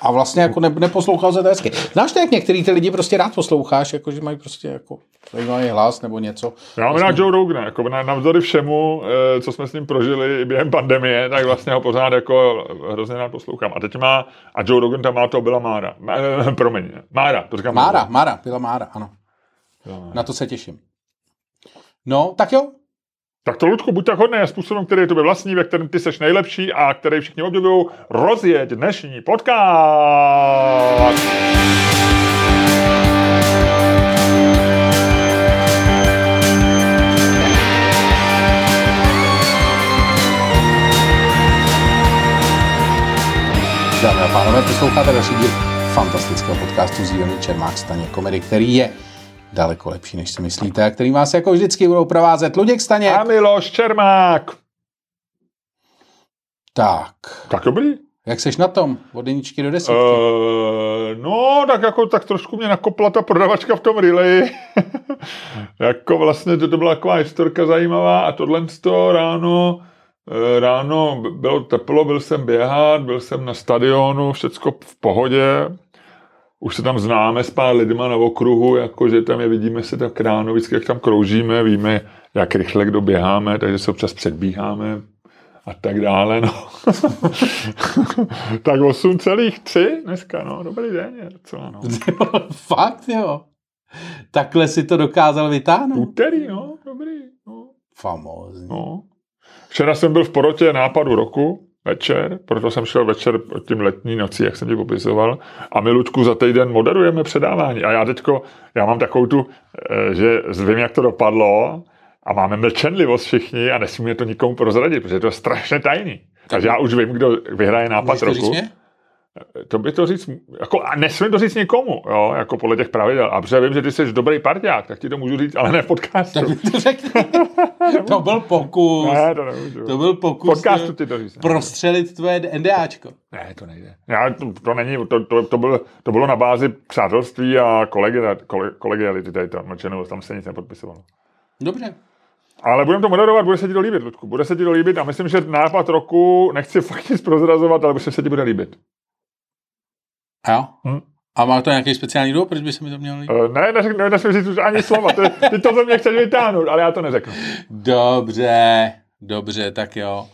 A vlastně jako ne, neposlouchal se to hezky. Znáš to, jak některý ty lidi prostě rád posloucháš, jako že mají prostě jako zajímavý hlas nebo něco. Já mám rád Joe Rogana, jako na, navzdory všemu, eh, co jsme s ním prožili během pandemie, tak vlastně ho pořád jako hrozně rád poslouchám. A teď má, a Joe Rogan tam má to byla Mára. Eh, Promiň, Mára, to říkám. Mára, Mára, byla Mára, ano. Jo. Na to se těším. No, tak jo. Tak to, Ludku, buď tak hodný a způsobem, který je tobě vlastní, ve kterém ty seš nejlepší a který všichni obdivují, rozjeď dnešní podcast. Dámy a pánové, posloucháte další díl fantastického podcastu z dílny Čermák Staně komedy, který je daleko lepší, než si myslíte a který vás jako vždycky budou provázet Luděk Staněk. A Miloš Čermák. Tak, Tak dobrý. jak seš na tom? Od jedničky do desítky. Uh, no, tak jako tak trošku mě nakopla ta prodavačka v tom relay. jako vlastně to, to byla taková historka zajímavá a tohle to ráno eh, ráno bylo teplo, byl jsem běhat, byl jsem na stadionu, všecko v pohodě. Už se tam známe s pár lidma na okruhu, jakože tam je vidíme se tak ráno, vždycky jak tam kroužíme, víme, jak rychle kdo běháme, takže se občas předbíháme a tak dále, no. tak 8,3 dneska, no, dobrý den je docela, no. Fakt, jo. Takhle si to dokázal vytáhnout. Úterý, no, dobrý, no. Famózní. no. Včera jsem byl v porotě nápadu roku, večer, proto jsem šel večer tím letní nocí, jak jsem ti popisoval. A my, Luďku, za týden moderujeme předávání. A já teďko, já mám takovou tu, eh, že vím, jak to dopadlo a máme mlčenlivost všichni a nesmíme to nikomu prozradit, protože to je strašně tajný. Takže já už vím, kdo vyhraje nápad Můžeš to říct roku. mě? To by to říct, jako, a nesmím to říct nikomu, jo, jako podle těch pravidel. A protože vím, že ty jsi dobrý parťák, tak ti to můžu říct, ale ne v podcastu. Tak to řekni. to byl pokus. Ne, to nemůžu. To byl pokus. Podcastu ty to říct. Prostřelit tvoje NDAčko. Ne, to nejde. Já, to, to není, to, to, to, bylo, to bylo na bázi přátelství a kolegiality, kolegiality tady to mlčenou, tam se nic nepodpisovalo. Dobře. Ale budeme to moderovat, bude se ti to líbit, Ludku. Bude se ti to líbit a myslím, že nápad roku, nechci fakt nic prozrazovat, ale myslím, že se ti bude líbit. Jo? Hm. A má to nějaký speciální důvod, proč by se mi to mělo líbit? Uh, ne, ne, ne, nesmím říct už ani slova. Ty, ty to ze mě chceš vytáhnout, ale já to neřeknu. Dobře, dobře, tak jo.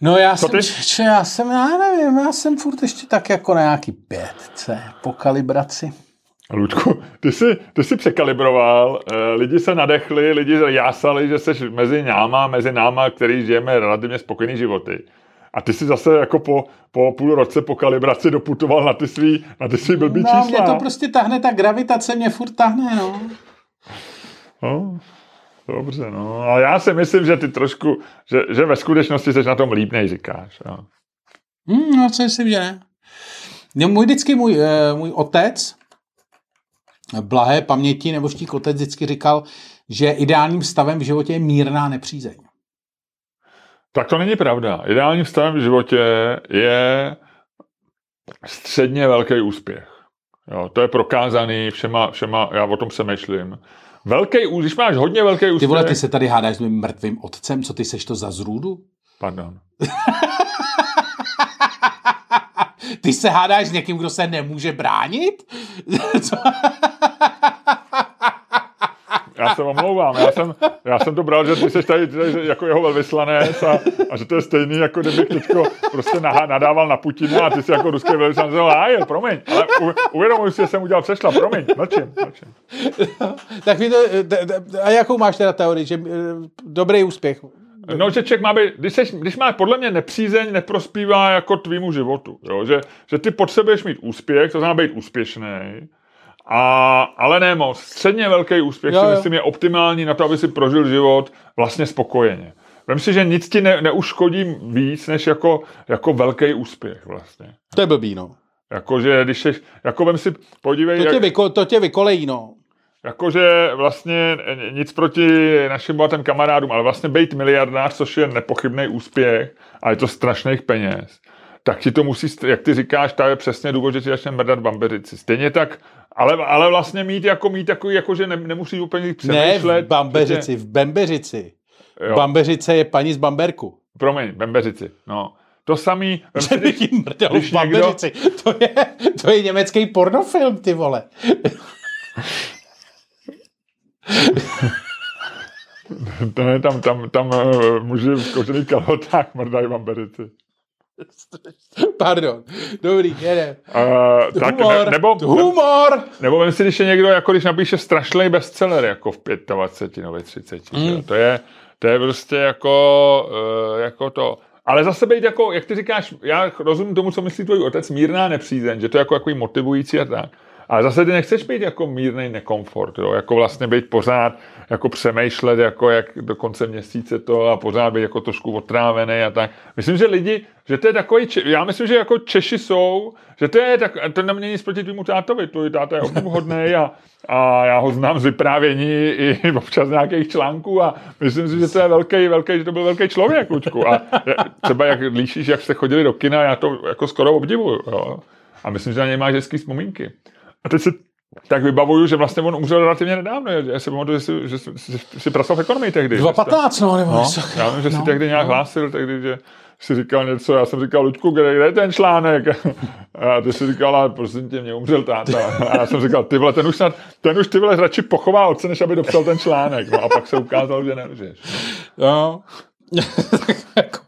No já Co jsem, ty? č, já jsem, já nevím, já jsem furt ještě tak jako na nějaký pětce po kalibraci. Ludku, ty jsi, ty jsi překalibroval, eh, lidi se nadechli, lidi jásali, že jsi mezi náma, mezi náma, který žijeme relativně spokojený životy. A ty jsi zase jako po, po půl roce po kalibraci doputoval na ty svý, na ty svý blbý No, čísla. mě to prostě tahne, ta gravitace mě furt tahne, no. No, dobře, no. Ale já si myslím, že ty trošku, že, že ve skutečnosti jsi na tom líp, než říkáš. Jo. Hmm, no, co myslím, že ne. No, můj vždycky můj, eh, můj otec, blahé paměti nebo štík otec vždycky říkal, že ideálním stavem v životě je mírná nepřízeň. Tak to není pravda. Ideálním stavem v životě je středně velký úspěch. Jo, to je prokázaný všema, všema, já o tom se myšlím. Velký, ú- když máš hodně velký úspěch... Ty vole, ty se tady hádáš s mým mrtvým otcem, co ty seš to za zrůdu? Pardon. Ty se hádáš s někým, kdo se nemůže bránit? Já se omlouvám, já jsem, já jsem to bral, že ty jsi tady, tady jako jeho velvyslanec a, a, že to je stejný, jako kdybych teďko prostě nahá, nadával na Putina a ty jsi jako ruský velvyslanec, a je, promiň, ale u, uvědomuji si, že jsem udělal přešla, promiň, mlčím, mlčím. tak to, a jakou máš teda teorii, že eh, dobrý úspěch? No, že člověk má být, když, seš, když máš podle mě nepřízeň, neprospívá jako tvýmu životu. Jo? Že, že ty potřebuješ mít úspěch, to znamená být úspěšný, a, ale ne moc. Středně velký úspěch Jo, si jo. myslím je optimální na to, aby si prožil život vlastně spokojeně. Vem si, že nic ti ne, neuškodí víc, než jako, jako velký úspěch vlastně. To je blbý, no. Jakože, když jsi, jako vem si, podívej, To tě, jak, vyko, to tě vykolejí, no. jakože vlastně nic proti našim bohatým kamarádům, ale vlastně být miliardář, což je nepochybný úspěch a je to strašných peněz, tak ti to musí, jak ty říkáš, to je přesně důvod, že ti začne mrdat bambeřici. Stejně tak, ale, ale vlastně mít jako mít takový, jako že ne, nemusíš úplně Ne přemýšlet. v Bambeřici, v Bembeřici. Jo. Bambeřice je paní z Bamberku. Promiň, bambeřici, no. To samý, Že by když, ti když v Bambeřici. To je, to je německý pornofilm, ty vole. to ne, tam, tam, tam uh, muži v kožených kalhotách mrdají bambeřici. Pardon. Dobrý, jedem. Uh, tak, Humor. ne, nebo, Humor. Nebo vem si, když je někdo, jako když napíše strašný bestseller, jako v 25 nebo 30. Mm. To, je, to je prostě jako, uh, jako to. Ale zase být jako, jak ty říkáš, já rozumím tomu, co myslí tvůj otec, mírná nepřízeň, že to je jako, jako motivující a tak. Ale zase ty nechceš být jako mírný nekomfort, jo? jako vlastně být pořád, jako přemýšlet, jako jak do konce měsíce to a pořád být jako trošku otrávený a tak. Myslím, že lidi, že to je takový, já myslím, že jako Češi jsou, že to je tak, to nemění nic proti tvýmu tátovi, tvůj táta je obdivuhodný a, a já ho znám z vyprávění i občas nějakých článků a myslím si, že to je velký, velký, že to byl velký člověk, Luďku. A třeba jak líšíš, jak jste chodili do kina, já to jako skoro obdivuju, jo. A myslím, že na něj máš hezký vzpomínky. A teď si tak vybavuju, že vlastně on umřel relativně nedávno. Já si pamatuju, že jsi, že jsi, že jsi pracoval v ekonomii tehdy. 2.15, no, nebo No, já vím, že jsi No, tehdy nějak no. hlásil, tehdy, že jsi říkal něco, já jsem říkal, Luďku, kde, kde je ten článek? A ty jsi říkal, ale prosím tě, mě umřel táta. A já jsem říkal, ty vole, ten už, snad, ten už ty vole radši pochová otce, než aby dopsal ten článek. No a pak se ukázalo, že nelžeš. No. Jako,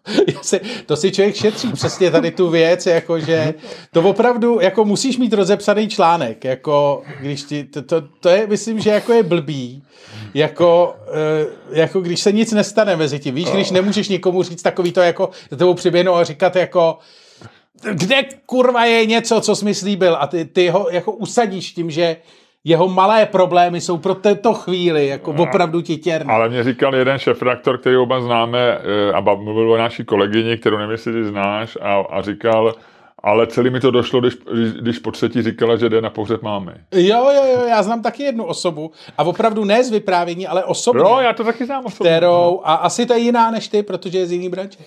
to si člověk šetří přesně tady tu věc, jako že to opravdu, jako musíš mít rozepsaný článek, jako když ti, to, to, to je, myslím, že jako je blbý, jako, eh, jako když se nic nestane mezi tím, víš, když nemůžeš nikomu říct takový to, jako za tebou přiběhnout a říkat jako kde kurva je něco, co jsi slíbil a ty, ty ho jako usadíš tím, že jeho malé problémy jsou pro této chvíli jako opravdu titěrné. Ale mě říkal jeden šefredaktor, který oba známe, eh, a mluvil o naší kolegyni, kterou nevím, jestli ty znáš, a, a říkal, ale celý mi to došlo, když, když po třetí říkala, že jde na pohřeb mámy. Jo, jo, jo, já znám taky jednu osobu a opravdu ne z vyprávění, ale osobně. Jo, já to taky znám osobně. Kterou, a asi to je jiná než ty, protože je z jiný branže.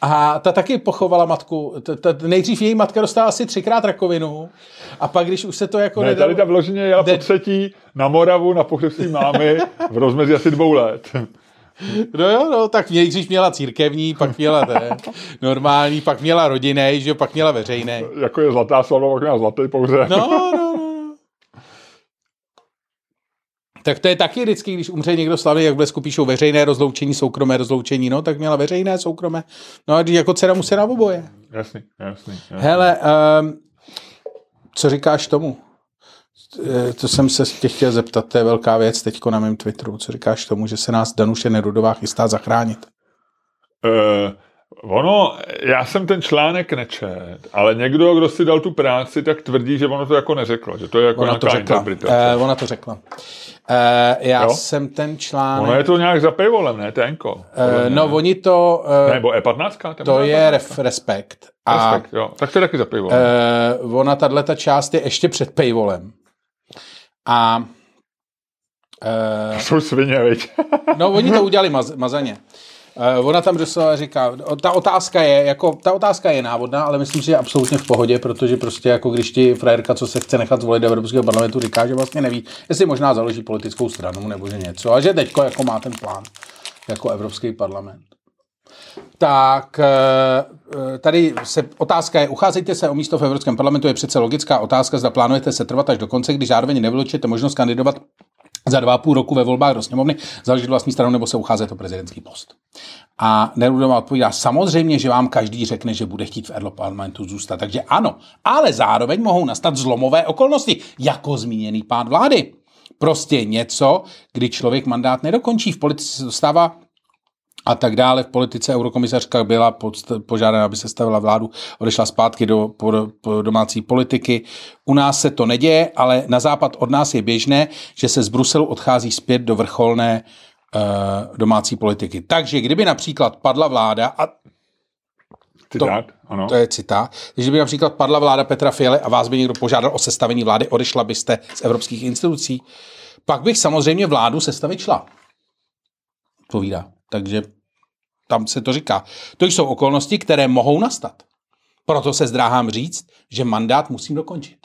A ta taky pochovala matku. Ta, ta, nejdřív její matka dostala asi třikrát rakovinu a pak, když už se to jako ne, nedalo... tady ta vloženě jela po třetí na Moravu na pohřeb svý mámy v rozmezí asi dvou let. No jo, no, tak nejdřív měla církevní, pak měla ten, normální, pak měla rodinný, že jo, pak měla veřejný. Jako je zlatá svatba, pak měla zlatý pohřeb. No, no, no. Tak to je taky vždycky, když umře někdo slavný, jak v Blesku píšou veřejné rozloučení, soukromé rozloučení, no, tak měla veřejné, soukromé. No a když jako dcera musí na oboje. Jasný, jasný, jasný. Hele, um, co říkáš tomu? Eh, to jsem se tě chtěl zeptat, to je velká věc teďko na mém Twitteru. Co říkáš tomu, že se nás Danuše Nerudová chystá zachránit? Uh, ono, já jsem ten článek nečet, ale někdo, kdo si dal tu práci, tak tvrdí, že ono to jako neřeklo, že to je jako ona nějaká to řekla. interpretace. Uh, ona to řekla. Uh, já Jo? jsem ten článek... Ono je to nějak za paywallem, ne, Tenko? uh, no, oni to... Uh, Nebo E15? to možná je E15? ref, respekt. A Respekt, jo. Tak to je taky za paywallem. uh, ona, tahle ta část je ještě před paywallem. A uh, Jsou svině, viď? No, oni to udělali maz, mazaně. Uh, ona tam doslova říká, ta otázka je, jako, ta otázka je návodná, ale myslím si, že je absolutně v pohodě, protože prostě jako když ti frajerka, co se chce nechat zvolit do Evropského parlamentu, říká, že vlastně neví, jestli možná založí politickou stranu nebo že něco, a že teďko jako má ten plán jako Evropský parlament. Tak eh, tady se otázka je, ucházejte se o místo v Evropském parlamentu, je přece logická otázka, zda plánujete se trvat až do konce, když zároveň nevylučujete možnost kandidovat za dva a půl roku ve volbách do sněmovny, založit vlastní stranu nebo se ucházet o prezidentský post. A Nerudová odpovídá, samozřejmě, že vám každý řekne, že bude chtít v Europarlamentu zůstat. Takže ano, ale zároveň mohou nastat zlomové okolnosti, jako zmíněný pád vlády. Prostě něco, kdy člověk mandát nedokončí. V politice se dostává a tak dále. V politice eurokomisařka byla podst- požádána, aby se stavila vládu, odešla zpátky do po, po domácí politiky. U nás se to neděje, ale na západ od nás je běžné, že se z Bruselu odchází zpět do vrcholné uh, domácí politiky. Takže kdyby například padla vláda, a Citát, ano. to je citát, když by například padla vláda Petra Fialy a vás by někdo požádal o sestavení vlády, odešla byste z evropských institucí, pak bych samozřejmě vládu sestavit šla. Povídá. Takže tam se to říká. To jsou okolnosti, které mohou nastat. Proto se zdráhám říct, že mandát musím dokončit.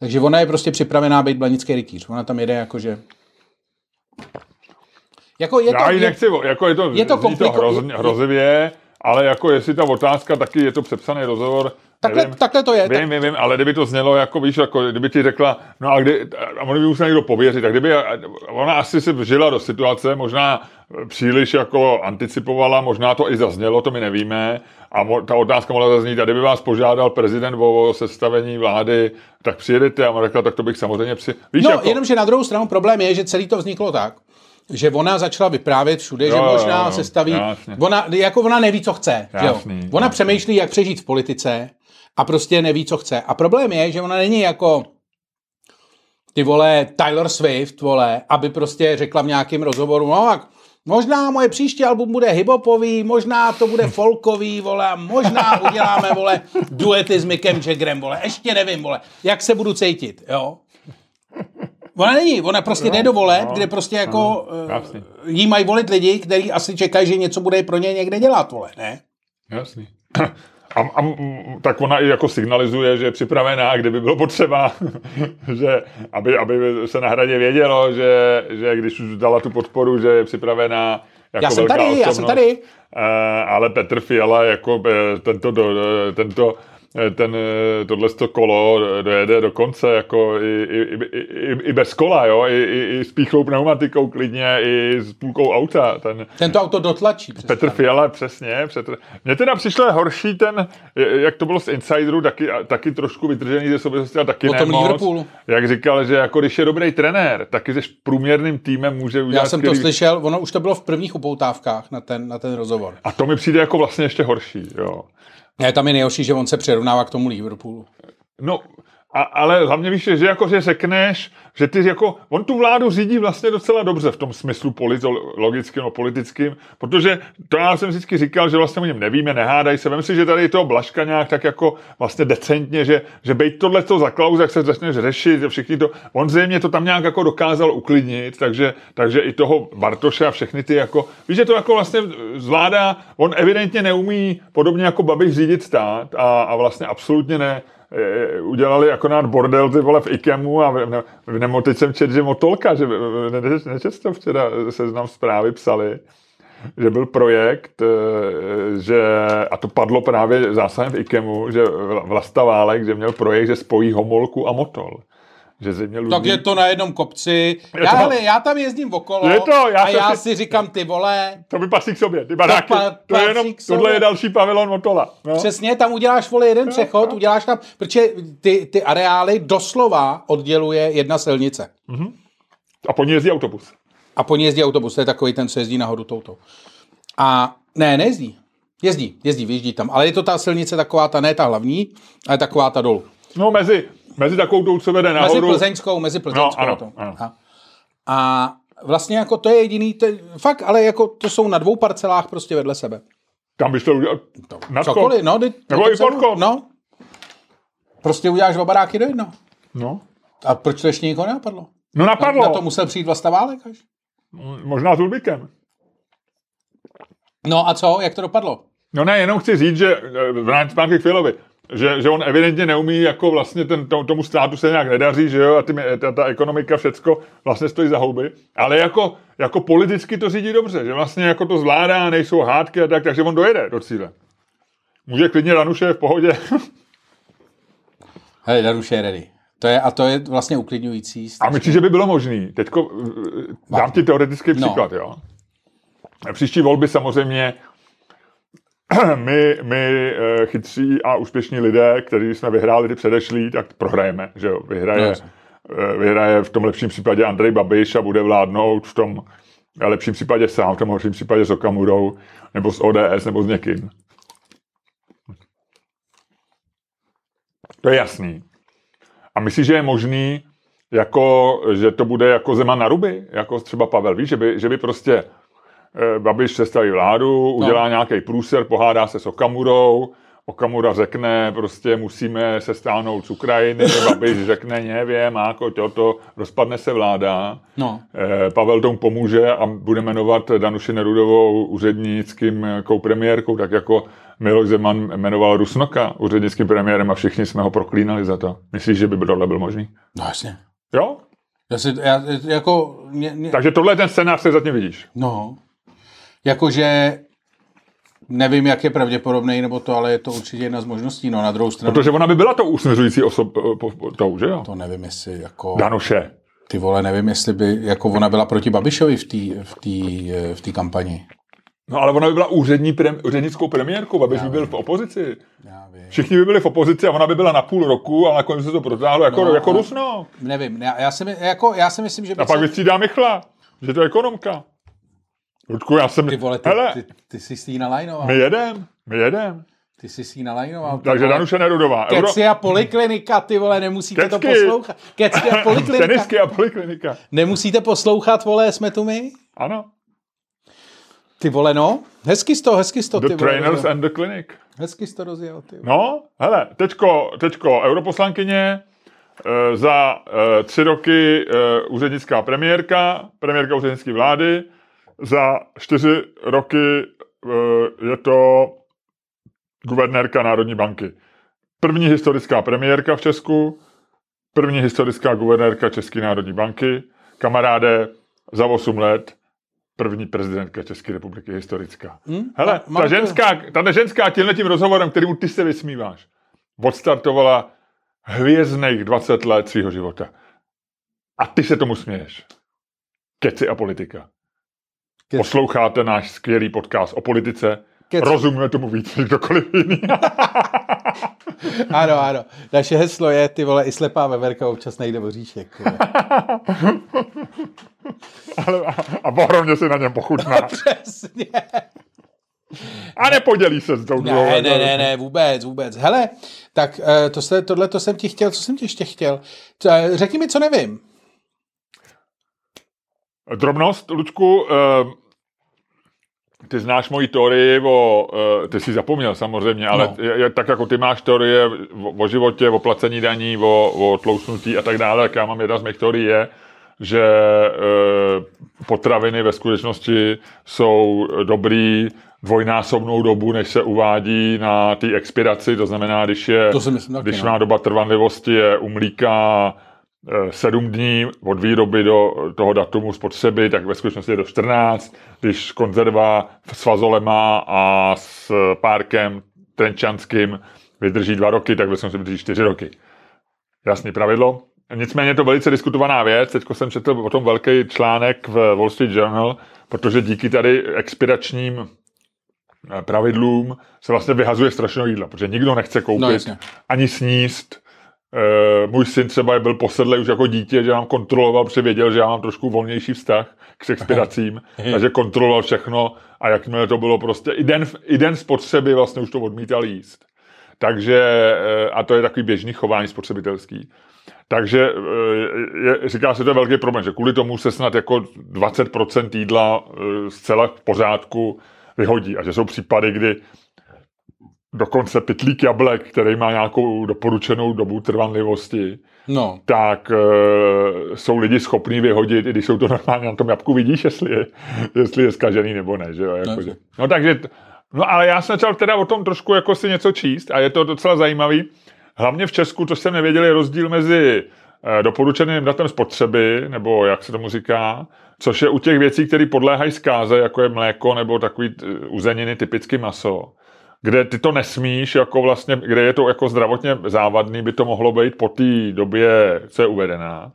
Takže ona je prostě připravená být blanický rytíř. Ona tam jede jakože... Jako je Já to, ji je, nechci, jako je to, je to zní to kompliko- hrozně, hrozivě, ale jako jestli ta otázka, taky je to přepsaný rozhovor, takhle, nevím, takhle to je. Vím, vím, vím, ale kdyby to znělo jako, víš, jako kdyby ti řekla, no a kdy, a on by musel někdo pověřit, tak kdyby, ona asi se vžila do situace, možná příliš jako anticipovala, možná to i zaznělo, to my nevíme, a mo, ta otázka mohla zaznít, a kdyby vás požádal prezident o sestavení vlády, tak přijedete a on řekla, tak to bych samozřejmě při... Víš, No, jako, jenomže na druhou stranu problém je, že celý to vzniklo tak, že ona začala vyprávět všude, Jo, že jo, možná jo, se staví. jasně. Ona, jako ona neví, co chce. že jo? Jasný, Ona jasný. přemýšlí, jak přežít v politice a prostě neví, co chce. A problém je, že ona není jako ty vole Tyler Swift, vole, aby prostě řekla v nějakém rozhovoru, no tak možná moje příští album bude hiphopový, možná to bude folkový, vole, a možná uděláme, vole, duety s Mickem Jaggerem, vole, ještě nevím, vole, jak se budu cítit, jo. Ona není, ona prostě jde do voleb, no, kde prostě jako jasný. jí mají volit lidi, kteří asi čekají, že něco bude pro ně někde dělat, vole, ne? Jasný. A, a, tak ona i jako signalizuje, že je připravená, kdyby bylo potřeba, že aby, aby se na hradě vědělo, že, že když už dala tu podporu, že je připravená jako Já jsem tady, já jsem osobnost. tady. Eh, ale Petr Fiala jako eh, tento, eh, tento ten, eh, tohle to kolo dojede do konce jako i, i, i, i, bez kola, jo? I, i, i s píchlou pneumatikou klidně, i s půlkou auta. Ten, Tento auto dotlačí. přesně. Petr Fiala, přesně. Petr... Mně teda přišlo horší ten, jak to bylo z Insideru, taky, taky trošku vytržený ze souvislosti a taky O tom moc. Liverpoolu. Jak říkal, že jako když je dobrý trenér, taky se průměrným týmem může udělat Já jsem to skvělý- slyšel, ono už to bylo v prvních upoutávkách na ten, na ten rozhovor. A to mi přijde jako vlastně ještě horší, jo. Ne, tam je nejhorší, že on se přirovnává k tomu Liverpoolu. No, a, ale hlavně víš, že jako že řekneš, že ty jako, on tu vládu řídí vlastně docela dobře v tom smyslu politologickým a politickým, protože to já jsem vždycky říkal, že vlastně o něm nevíme, nehádají se. Vem si, že tady je toho Blaška nějak tak jako vlastně decentně, že, že bejt tohle to za klauz, jak se začneš řešit, všichni to, on zřejmě to tam nějak jako dokázal uklidnit, takže, takže i toho Bartoše a všechny ty jako, víš, že to jako vlastně zvládá, on evidentně neumí podobně jako Babiš řídit stát a, a vlastně absolutně ne, udělali akorát bordel ty vole v Ikemu a ne, nebo teď jsem čet, že Motolka, že ne, nečet to včera seznam zprávy psali, že byl projekt, eh, že, a to padlo právě zásahem v Ikemu, že Vlasta Válek, že měl projekt, že spojí Homolku a Motol že země. Tak je to na jednom kopci. Je já, to... hele, já tam jezdím okolo je to, já a já si říkám, ty vole... To by patří k sobě, ty baráky. To, pa, to je jenom, tohle je další pavilon Motola. No? Přesně, tam uděláš, vole, jeden no, přechod, no. uděláš tam, protože ty, ty areály doslova odděluje jedna silnice. Mm-hmm. A po ní jezdí autobus. A po ní jezdí autobus, to je takový ten, co jezdí nahoru touto. A ne, nejezdí. Jezdí, jezdí, vyjíždí tam. Ale je to ta silnice taková, ta ne ta hlavní, ale taková ta dolů. No mezi, Mezi takovou tou, co vede nahoru. Mezi Plzeňskou, mezi Plzeňskou. No, ano, ano. A, a vlastně jako to je jediný, to, fakt, ale jako to jsou na dvou parcelách prostě vedle sebe. Tam byste udělal to, Cokoliv, no. Ty, Nebo i podko. No. Prostě uděláš dva baráky do jedno. No. A proč to ještě nikoho nenapadlo? No napadlo. Na, na to musel přijít Vlasta Válek až? Možná s Ulbikem. No a co? Jak to dopadlo? No ne, jenom chci říct, že eh, v rámci zpátky k Filovi, že, že on evidentně neumí, jako vlastně ten, tomu státu se nějak nedaří, že jo, a ty, ta, ta ekonomika, všecko vlastně stojí za houby, ale jako, jako politicky to řídí dobře, že vlastně jako to zvládá, nejsou hádky a tak, takže on dojede do cíle. Může klidně Danuše v pohodě. Hej, Danuše je ready. To je, a to je vlastně uklidňující. A myslíš, že by bylo možné? Teďko dám ti teoretický no. příklad, no. jo. Příští volby samozřejmě my, my eh, chytří a úspěšní lidé, kteří jsme vyhráli ty předešlý, tak prohrajeme, že jo, vyhraje, no, vyhraje v tom lepším případě Andrej Babiš a bude vládnout v tom lepším případě sám, v tom horším případě s Okamurou, nebo s ODS, nebo s někým. To je jasný. A myslíš, že je možný, jako, že to bude jako Zeman na ruby, jako třeba Pavel, víš, že by, že by prostě Eh, Babiš sestaví vládu, udělá no. nějaký průser, pohádá se s Okamurou, Okamura řekne, prostě musíme se stáhnout z Ukrajiny, Babiš řekne, nevím, jako toto, rozpadne se vláda, no. Eh, Pavel tomu pomůže a bude jmenovat Danuši Nerudovou úřednickým premiérkou, tak jako Miloš Zeman jmenoval Rusnoka úřednickým premiérem a všichni jsme ho proklínali za to. Myslíš, že by tohle byl možný? No jasně. Jo? Já si, já, jako, mě, mě... Takže tohle je ten scénář, který zatím vidíš. No. Jakože nevím, jak je pravděpodobný, nebo to, ale je to určitě jedna z možností. No na druhou stranu... Protože ona by byla to usměřující osob, eh, tou, že jo? To nevím, jestli jako... Danuše. Ty vole, nevím, jestli by, jako ona byla proti Babišovi v té v tý, eh, v tý kampani. No ale ona by byla úřední prem, úřednickou premiérkou, Babiš by byl v opozici. Já vím. Všichni by byli v opozici a ona by byla na půl roku, ale nakonec se to protáhlo jako, no, jako Rusno. Nevím, já, já, si, jako, já si myslím, že... A pak se... vystřídá Michla, že to je ekonomka. Ludku, já jsem... Ty vole, ty, hele, ty, ty, ty jsi si nalajnoval. My jedem, my jedem. Ty jsi si nalajnoval. Takže vole. Danuše Nerudová. Keci a poliklinika, ty vole, nemusíte Kecky. to poslouchat. Keci a poliklinika. Tenisky a poliklinika. Nemusíte poslouchat, vole, jsme tu my? Ano. Ty vole, no. Hezky z toho, hezky z toho, The ty trainers vole, and the clinic. Hezky z to rozjel, ty vole. No, hele, teďko, teďko europoslankyně, e, za e, tři roky e, úřednická premiérka, premiérka úřednické vlády, za čtyři roky eh, je to guvernérka Národní banky. První historická premiérka v Česku, první historická guvernérka České národní banky, kamaráde za 8 let, první prezidentka České republiky historická. Hmm? Hele, ta ženská, ta ženská tímhle tím rozhovorem, kterým ty se vysmíváš, odstartovala hvězdných 20 let svého života. A ty se tomu směješ. Keci a politika. Kec. Posloucháte náš skvělý podcast o politice. Kec. Rozumíme tomu víc než kdokoliv jiný. ano, ano. Naše heslo je, ty vole, i slepá veverka občas nejde voříšek. Ale, a, a bohrovně si na něm pochutná. Přesně. A nepodělí se s tou druhou. Ne, ne, ne, ne, vůbec, vůbec. Hele, tak eh, to se, tohle to jsem ti chtěl, co jsem ti ještě chtěl. Eh, řekni mi, co nevím. Drobnost, Lučku, uh, ty znáš moji teorii o, uh, ty jsi zapomněl samozřejmě, ale no. je, tak jako ty máš teorie o, o životě, o placení daní, o, o tlousnutí a tak dále, tak já mám jedna z mých teorií je, že uh, potraviny ve skutečnosti jsou dobrý dvojnásobnou dobu, než se uvádí na té expiraci, to znamená, když, je, to myslím když no. má doba trvanlivosti je u mlíka Eh, sedm dní od výroby do toho datumu spotřeby, tak ve skutečnosti je to 14. Když konzerva s fazolema a s párkem trenčanským vydrží dva roky, tak ve skutečnosti vydrží čtyři roky. Jasný pravidlo. Nicméně je to velice diskutovaná věc. Teď jsem četl o tom velký článek v Wall Street Journal, protože díky tady expiračním eh, pravidlům se vlastně vyhazuje strašně jídla, protože nikdo nechce koupit No, ani sníst Uh, můj syn třeba byl posedlý už jako dítě, že nám kontroloval, protože věděl, že já mám trošku volnější vztah k expiracím, takže kontroloval všechno a jakmile to bylo prostě, i den, i den spotřeby vlastně už to odmítal jíst. Takže, uh, a to je takový běžný chování spotřebitelský. Takže uh, je, říká se, to je velký problém, že kvůli tomu se snad jako 20% jídla zcela v pořádku vyhodí. A že jsou případy, kdy dokonce pitlík jablek, který má nějakou doporučenou dobu trvanlivosti, no. tak e, jsou lidi schopní vyhodit, i když jsou to normálně na tom jabku vidíš, jestli je, jestli je zkažený nebo ne. Že jo? Jako, no, že. no takže, no ale já jsem začal teda o tom trošku jako si něco číst a je to docela zajímavý. Hlavně v Česku, to jsem nevěděl, je rozdíl mezi e, doporučeným datem spotřeby, nebo jak se tomu říká, což je u těch věcí, které podléhají zkáze, jako je mléko nebo takový uzeniny, typicky maso kde ty to nesmíš, jako vlastně, kde je to jako zdravotně závadný, by to mohlo být po té době, co je uvedená.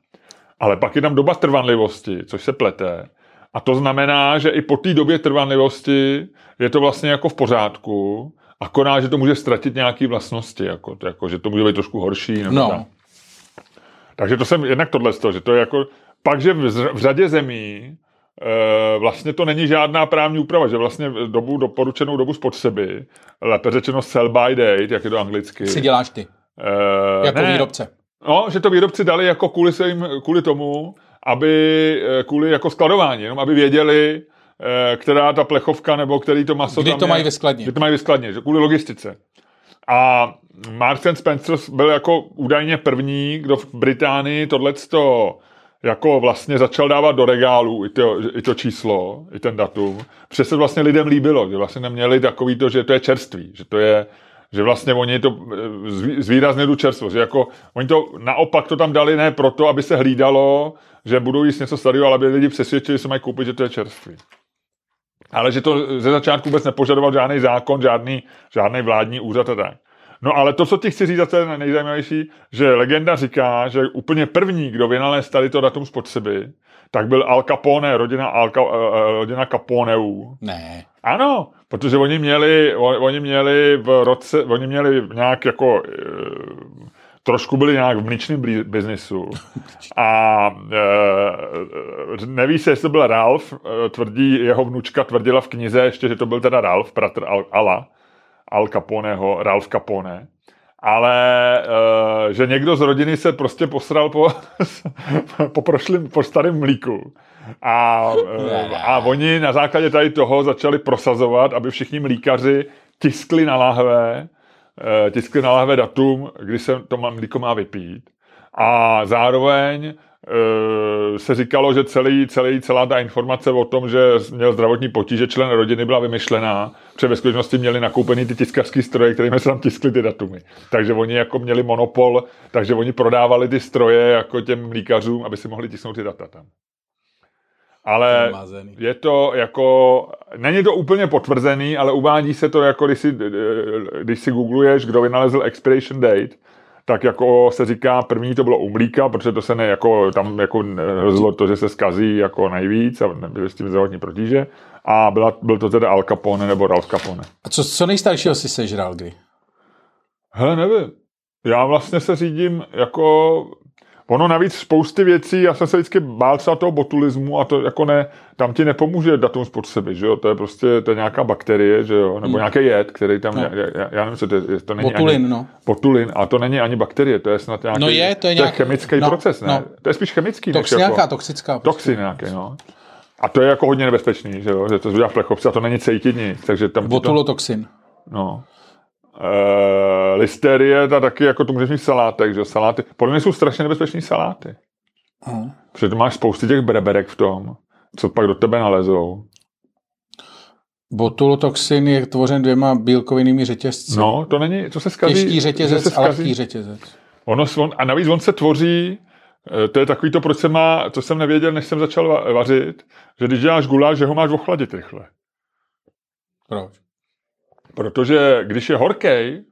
Ale pak je tam doba trvanlivosti, což se plete. A to znamená, že i po té době trvanlivosti je to vlastně jako v pořádku, akorát, že to může ztratit nějaké vlastnosti, jako, jako, že to může být trošku horší. Nebo no. tak. Takže to jsem jednak tohle, že to je jako, pak, že v, v řadě zemí vlastně to není žádná právní úprava, že vlastně dobu, doporučenou dobu spotřeby, lépe řečeno sell by date, jak je to anglicky. Si děláš ty. E, jako ne, výrobce. No, že to výrobci dali jako kvůli, se jim, kvůli tomu, aby kvůli jako skladování, jenom aby věděli, která ta plechovka nebo který to maso Kdy tam to je, mají ve skladně. Kdy to mají ve skladně, že kvůli logistice. A Marks Spencer byl jako údajně první, kdo v Británii tohleto jako vlastně začal dávat do regálu i to, i to číslo, i ten datum, protože se vlastně lidem líbilo, že vlastně neměli takový to, že to je čerstvý, že to je, že vlastně oni to zvýrazně tu čerstvo, že jako oni to naopak to tam dali ne proto, aby se hlídalo, že budou jíst něco starého, ale aby lidi přesvědčili, že se mají koupit, že to je čerstvý. Ale že to ze začátku vůbec nepožadoval žádný zákon, žádný, žádný vládní úřad a tak. No ale to, co ti chci říct, a to je nejzajímavější, že legenda říká, že úplně první, kdo vynalez tady to datum spotřeby, tak byl Al Capone, rodina, Al, uh, rodina Caponeů. Ne. Ano, protože oni měli, oni měli v roce, oni měli nějak jako uh, trošku byli nějak v mlíčném biznisu. A e, neví se, jestli to byl Ralph, tvrdí, jeho vnučka tvrdila v knize ještě, že to byl teda Ralph, bratr Al, Ala. Al Caponeho, Ralph Capone, ale uh, že někdo z rodiny se prostě posral po, po prošlým, po starém mlíku. A, uh, a oni na základě tady toho začali prosazovat, aby všichni mlíkaři tiskli na lahve, uh, tiskli na lahve datum, kdy se to mlíko má vypít. A zároveň Eh, se říkalo, že celý, celý, celá ta informace o tom, že měl zdravotní potíže člen rodiny byla vymyšlená, protože ve skutečnosti měli nakoupený ty tiskařské stroje, kterými se tam tiskly ty datumy. Takže oni jako měli monopol, takže oni prodávali ty stroje jako těm mlíkařům, aby si mohli tisknout ty data tam. Ale je to jako, není to úplně potvrzený, ale uvádí se to jako, když si, když si googluješ, kdo vynalezl expiration date, tak jako se říká, první to bylo umlíka, protože to se ne, jako, tam jako hrozilo to, že se skazí jako nejvíc a byly s tím zdravotní protíže. A byla, byl to teda Al Capone nebo Ralph Capone. A co, co nejstaršího si sežral kdy? Hele, nevím. Já vlastně se řídím jako... Ono navíc spousty věcí, já jsem se vždycky bál třeba toho botulismu a to jako ne, tam ti nepomůže datum spotřeby, že jo, to je prostě, to je nějaká bakterie, že jo, nebo hmm. nějaký jed, který tam, no. já, já, nevím, co to je, to není Botulin, ani, no. Botulin, a to není ani bakterie, to je snad nějaký, No je, to je, to je chemický no, proces, ne? No. To je spíš chemický, Tox, než nějaká jako, toxická. toxin nějaký, no. A to je jako hodně nebezpečný, že jo, že to udělá v plechovce a to není cítit nic, takže tam... ti To, Botulotoxin. no. Uh, listerie, ta taky, jako to můžeš mít v salátech, že saláty. Podle mě jsou strašně nebezpečný saláty. Aha. Protože to máš spousty těch breberek v tom, co pak do tebe nalezou. Botulotoxin je tvořen dvěma bílkovinnými řetězci. No, to není, to se skazí. Těžký řetězec se a lehký řetězec. Ono, on, a navíc on se tvoří, eh, to je takový to, proč se má, co jsem nevěděl, než jsem začal va- vařit, že když děláš guláš, že ho máš ochladit rychle. Proč? Protože když je horkej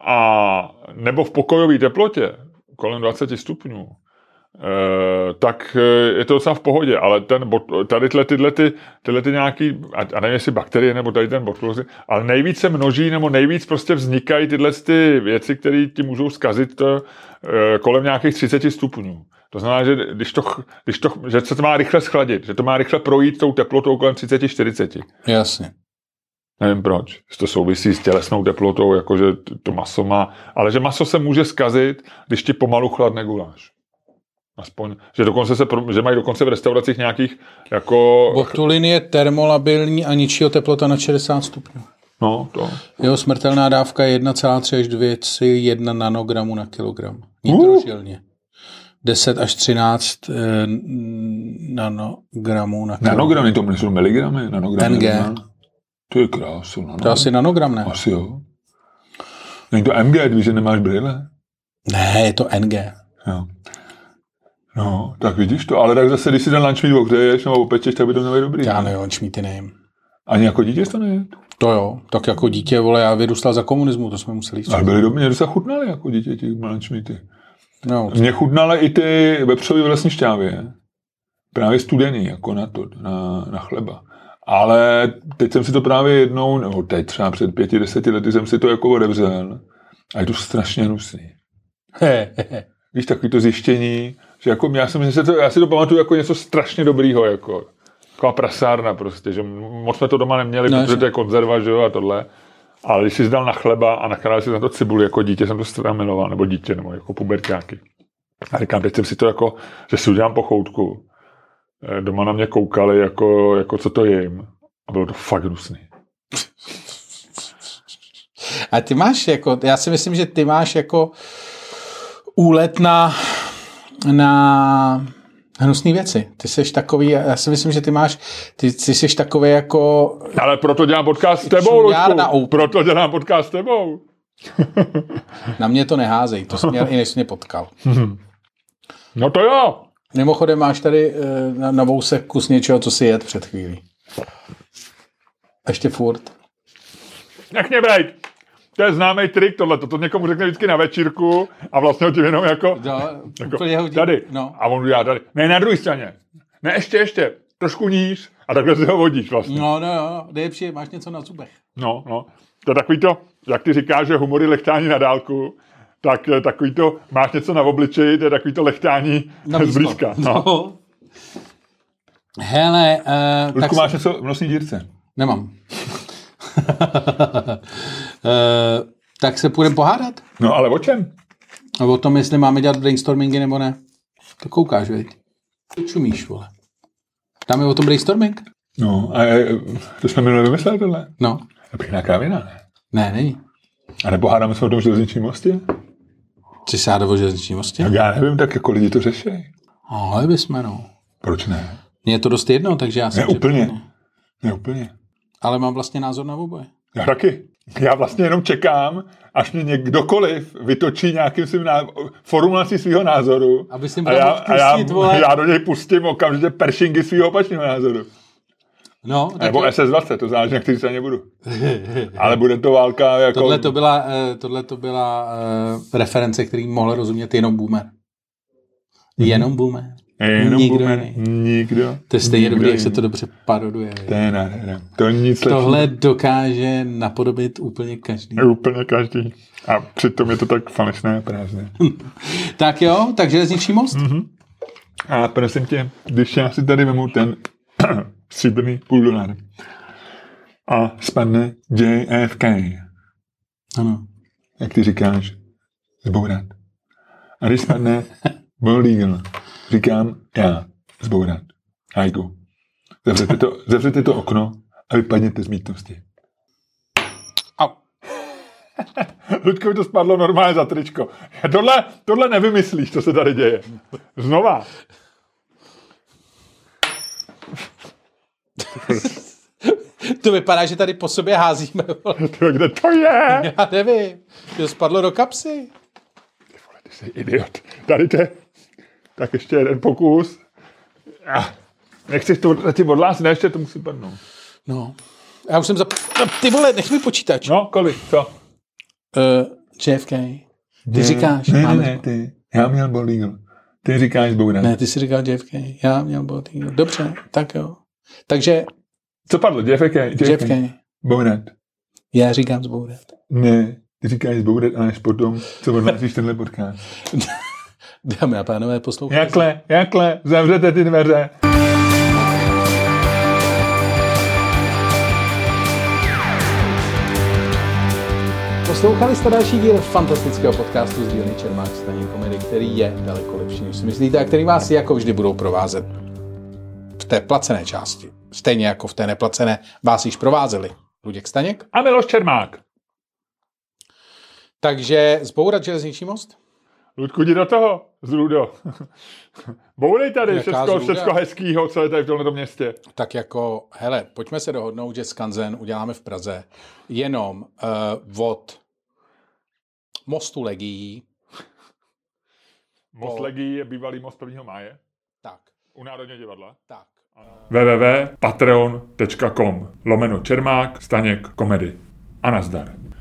a nebo v pokojové teplotě, kolem 20 stupňů, eh, tak eh, je to docela v pohodě, ale ten tady tyhle, tyhle, ty, tyhle ty nějaký, a, nevím jestli bakterie nebo tady ten botulozy, ale nejvíc se množí nebo nejvíc prostě vznikají tyhle ty věci, které ti můžou zkazit eh, kolem nějakých 30 stupňů. To znamená, že když to, když to, že se to má rychle schladit, že to má rychle projít tou teplotou kolem 30-40. Jasně. Nevím proč. To souvisí s tělesnou teplotou, jakože to maso má. Ale že maso se může zkazit, když ti pomalu chladne guláš. Aspoň, že, dokonce se, že mají dokonce v restauracích nějakých jako... Botulin je termolabilní a ničí ho teplota na 60 stupňů. No, to. Jeho smrtelná dávka je 1,3 až 2,1 nanogramů na kilogram. Nitrožilně. 10 až 13 eh, nanogramů na kilogram. Nanogramy, to nejsou miligramy, nanogramy. NG. To je krásu. To je asi nanogram, ne? Asi jo. Není to MG, když že nemáš brýle. Ne, je to NG. Jo. No, tak vidíš to, ale tak zase, když si ten lunch meat ohřeješ nebo opečeš, tak by to mělo být dobrý. Já ne? nevím, čím ty nejím. Ani jako dítě to nejet. To jo, tak jako dítě, vole, já vyrůstal za komunismu, to jsme museli jíst. Ale byly dobrý, mě docela chutnaly jako dítě ty lunch meaty. No, Mně chutnaly i ty vepřové v lesní šťávě. Právě studený, jako na to, na, na chleba. Ale teď jsem si to právě jednou, nebo teď třeba před pěti, deseti lety jsem si to jako odevřel. A je to strašně hnusný. Víš, takový to zjištění, že jako já, jsem, že se to, já si to pamatuju jako něco strašně dobrýho, jako taková prasárna prostě, že moc jsme to doma neměli, No, protože že- to je konzerva, že jo, a tohle. Ale když jsi dal na chleba a nakrájel si na to cibuli jako dítě, jsem to strašně miloval, nebo dítě, nebo jako puberťáky. A říkám, teď jsem si to jako, že si udělám pochoutku. Eh, Doma na mě koukali, jako, jako co to jim. A bylo to fakt hnusný. A ty máš jako, já si myslím, že ty máš jako úlet na, na hnusné věci. Ty jsi takový, já si myslím, že ty máš, ty, ty jsi takový jako, Ale proto dělám podcast s tebou, Luďku. Proto dělám podcast s tebou. na mě to neházej, to jsi měl i než mě potkal. No to jo. Mimochodem máš tady eh, na, na vousek kus něčeho, co si jet před chvílí. Ještě furt. Nech mě bejt. To je známý trik tohle, to někomu řekne vždycky na večírku a vlastně ho ti jenom jako, No, jako úplně hodí. tady. No. A on udělá tady. Ne, na druhé straně. Ne, ještě, ještě. Trošku níž. A takhle si ho vodíš vlastně. No, no, no, nejlepší, máš něco na zubech. No, no. To je takový to, jak ty říkáš, že humor je lechtání na dálku, tak eh, takový to, máš něco na obličeji, to je takový to lechtání blízko. zblízka. No. Hele, uh, tak Ludku, se- máš něco v nosní dírce? Nemám. uh, tak se půjdeme pohádat? No, ale o čem? A o tom, jestli máme dělat brainstormingy nebo ne. To koukáš? Ty čumíš, vole. Tam je o tom brainstorming? No, a eh, to jsme minule vymysleli tohle. No. Je pěkná kravina, ne? Ne, není. A nebo hádáme se o tom železničním mostě? Chci se hádat o železniční mostě? Tak já nevím, tak jako lidi to řeší. Ale bychom, no. Proč ne? Mně je to dost jedno, takže já jsem... Ne úplně. Ne úplně. Ale mám vlastně názor na oboje. Já taky. Já vlastně jenom čekám, až mě někdokoliv vytočí nějakým svým ná... formulací svého názoru. Aby si a já, mohl a já, pustit, vole. já do něj pustím okamžitě peršingy svého opačného názoru. No, Nebo SS-20, to záleží, na který straně budu. Ale bude to válka jako... tohle to byla, eh, tohle to byla eh, reference, který mohl rozumět jenom boomer. Mhm. Jenom boomer. Jenom Nikdo boomer. jiný. Nikdo. To je stejně dobrý, jak se to dobře paroduje. To je nádhera. To je nic Tohle dokáže napodobit úplně každý. Úplně každý. A přitom je to tak falešné a prázdné. Tak jo, tak železniční most? Mhm. A prosím tě, když já si tady vemu ten stříbrný půl dolar a spadne JFK, Ano. jak ty říkáš, zbourat. A když spadne Bald Eagle, říkám já, zbourat. Hajku. Zavřete to, zavřete to okno a vypadněte z místnosti. Au. Ludkovi to spadlo normálně za tričko. Tohle, tohle nevymyslíš, co se tady děje. Znova. To vypadá, že tady po sobě házíme. vole. Tyjo, Kde to je? Já nevím. To spadlo do kapsy. Ty jsi idiot. Tady to je. Tak ještě jeden pokus. Ah, nechceš to zatím odhlásit, ne, ještě to musí padnout. No. Já už jsem zap... No, ty vole, nech mi počítač. No, kolik, co? Uh, JFK. Ty říkáš, ne, ne, máme ne, ty. Já měl Eagle. Ty říkáš zbourat. Ne, ty jsi říkal JFK. Já měl Eagle. Dobře, tak jo. Takže Co padlo? JFK? JFK. Bourat. Já říkám zbourat. Ne, ty říkáš zbourat až potom, co odhlásíš tenhle podcast. Dámy a pánové, poslouchejte. Jakle, jakle, zavřete ty dveře. Poslouchali jste další díl fantastického podcastu z dílny Čermák Staní komedy, který je daleko lepší, než si myslíte, a který vás jako vždy budou provázet té placené části. Stejně jako v té neplacené vás již provázeli. Luděk Staněk. A Miloš Čermák. Takže zbourat železniční most? Ludku, jdi do toho, zrudo. Bourej tady Jaká všechno, všechno hezkýho, co je tady v tomto městě. Tak jako, hele, pojďme se dohodnout, že Skanzen uděláme v Praze jenom uh, od mostu Legií, Most Po- Legii je bývalý most 1. máje tak, u Národního divadla. tak. www.patreon.com lomeno Čermák, Staněk, komedy. A nazdar.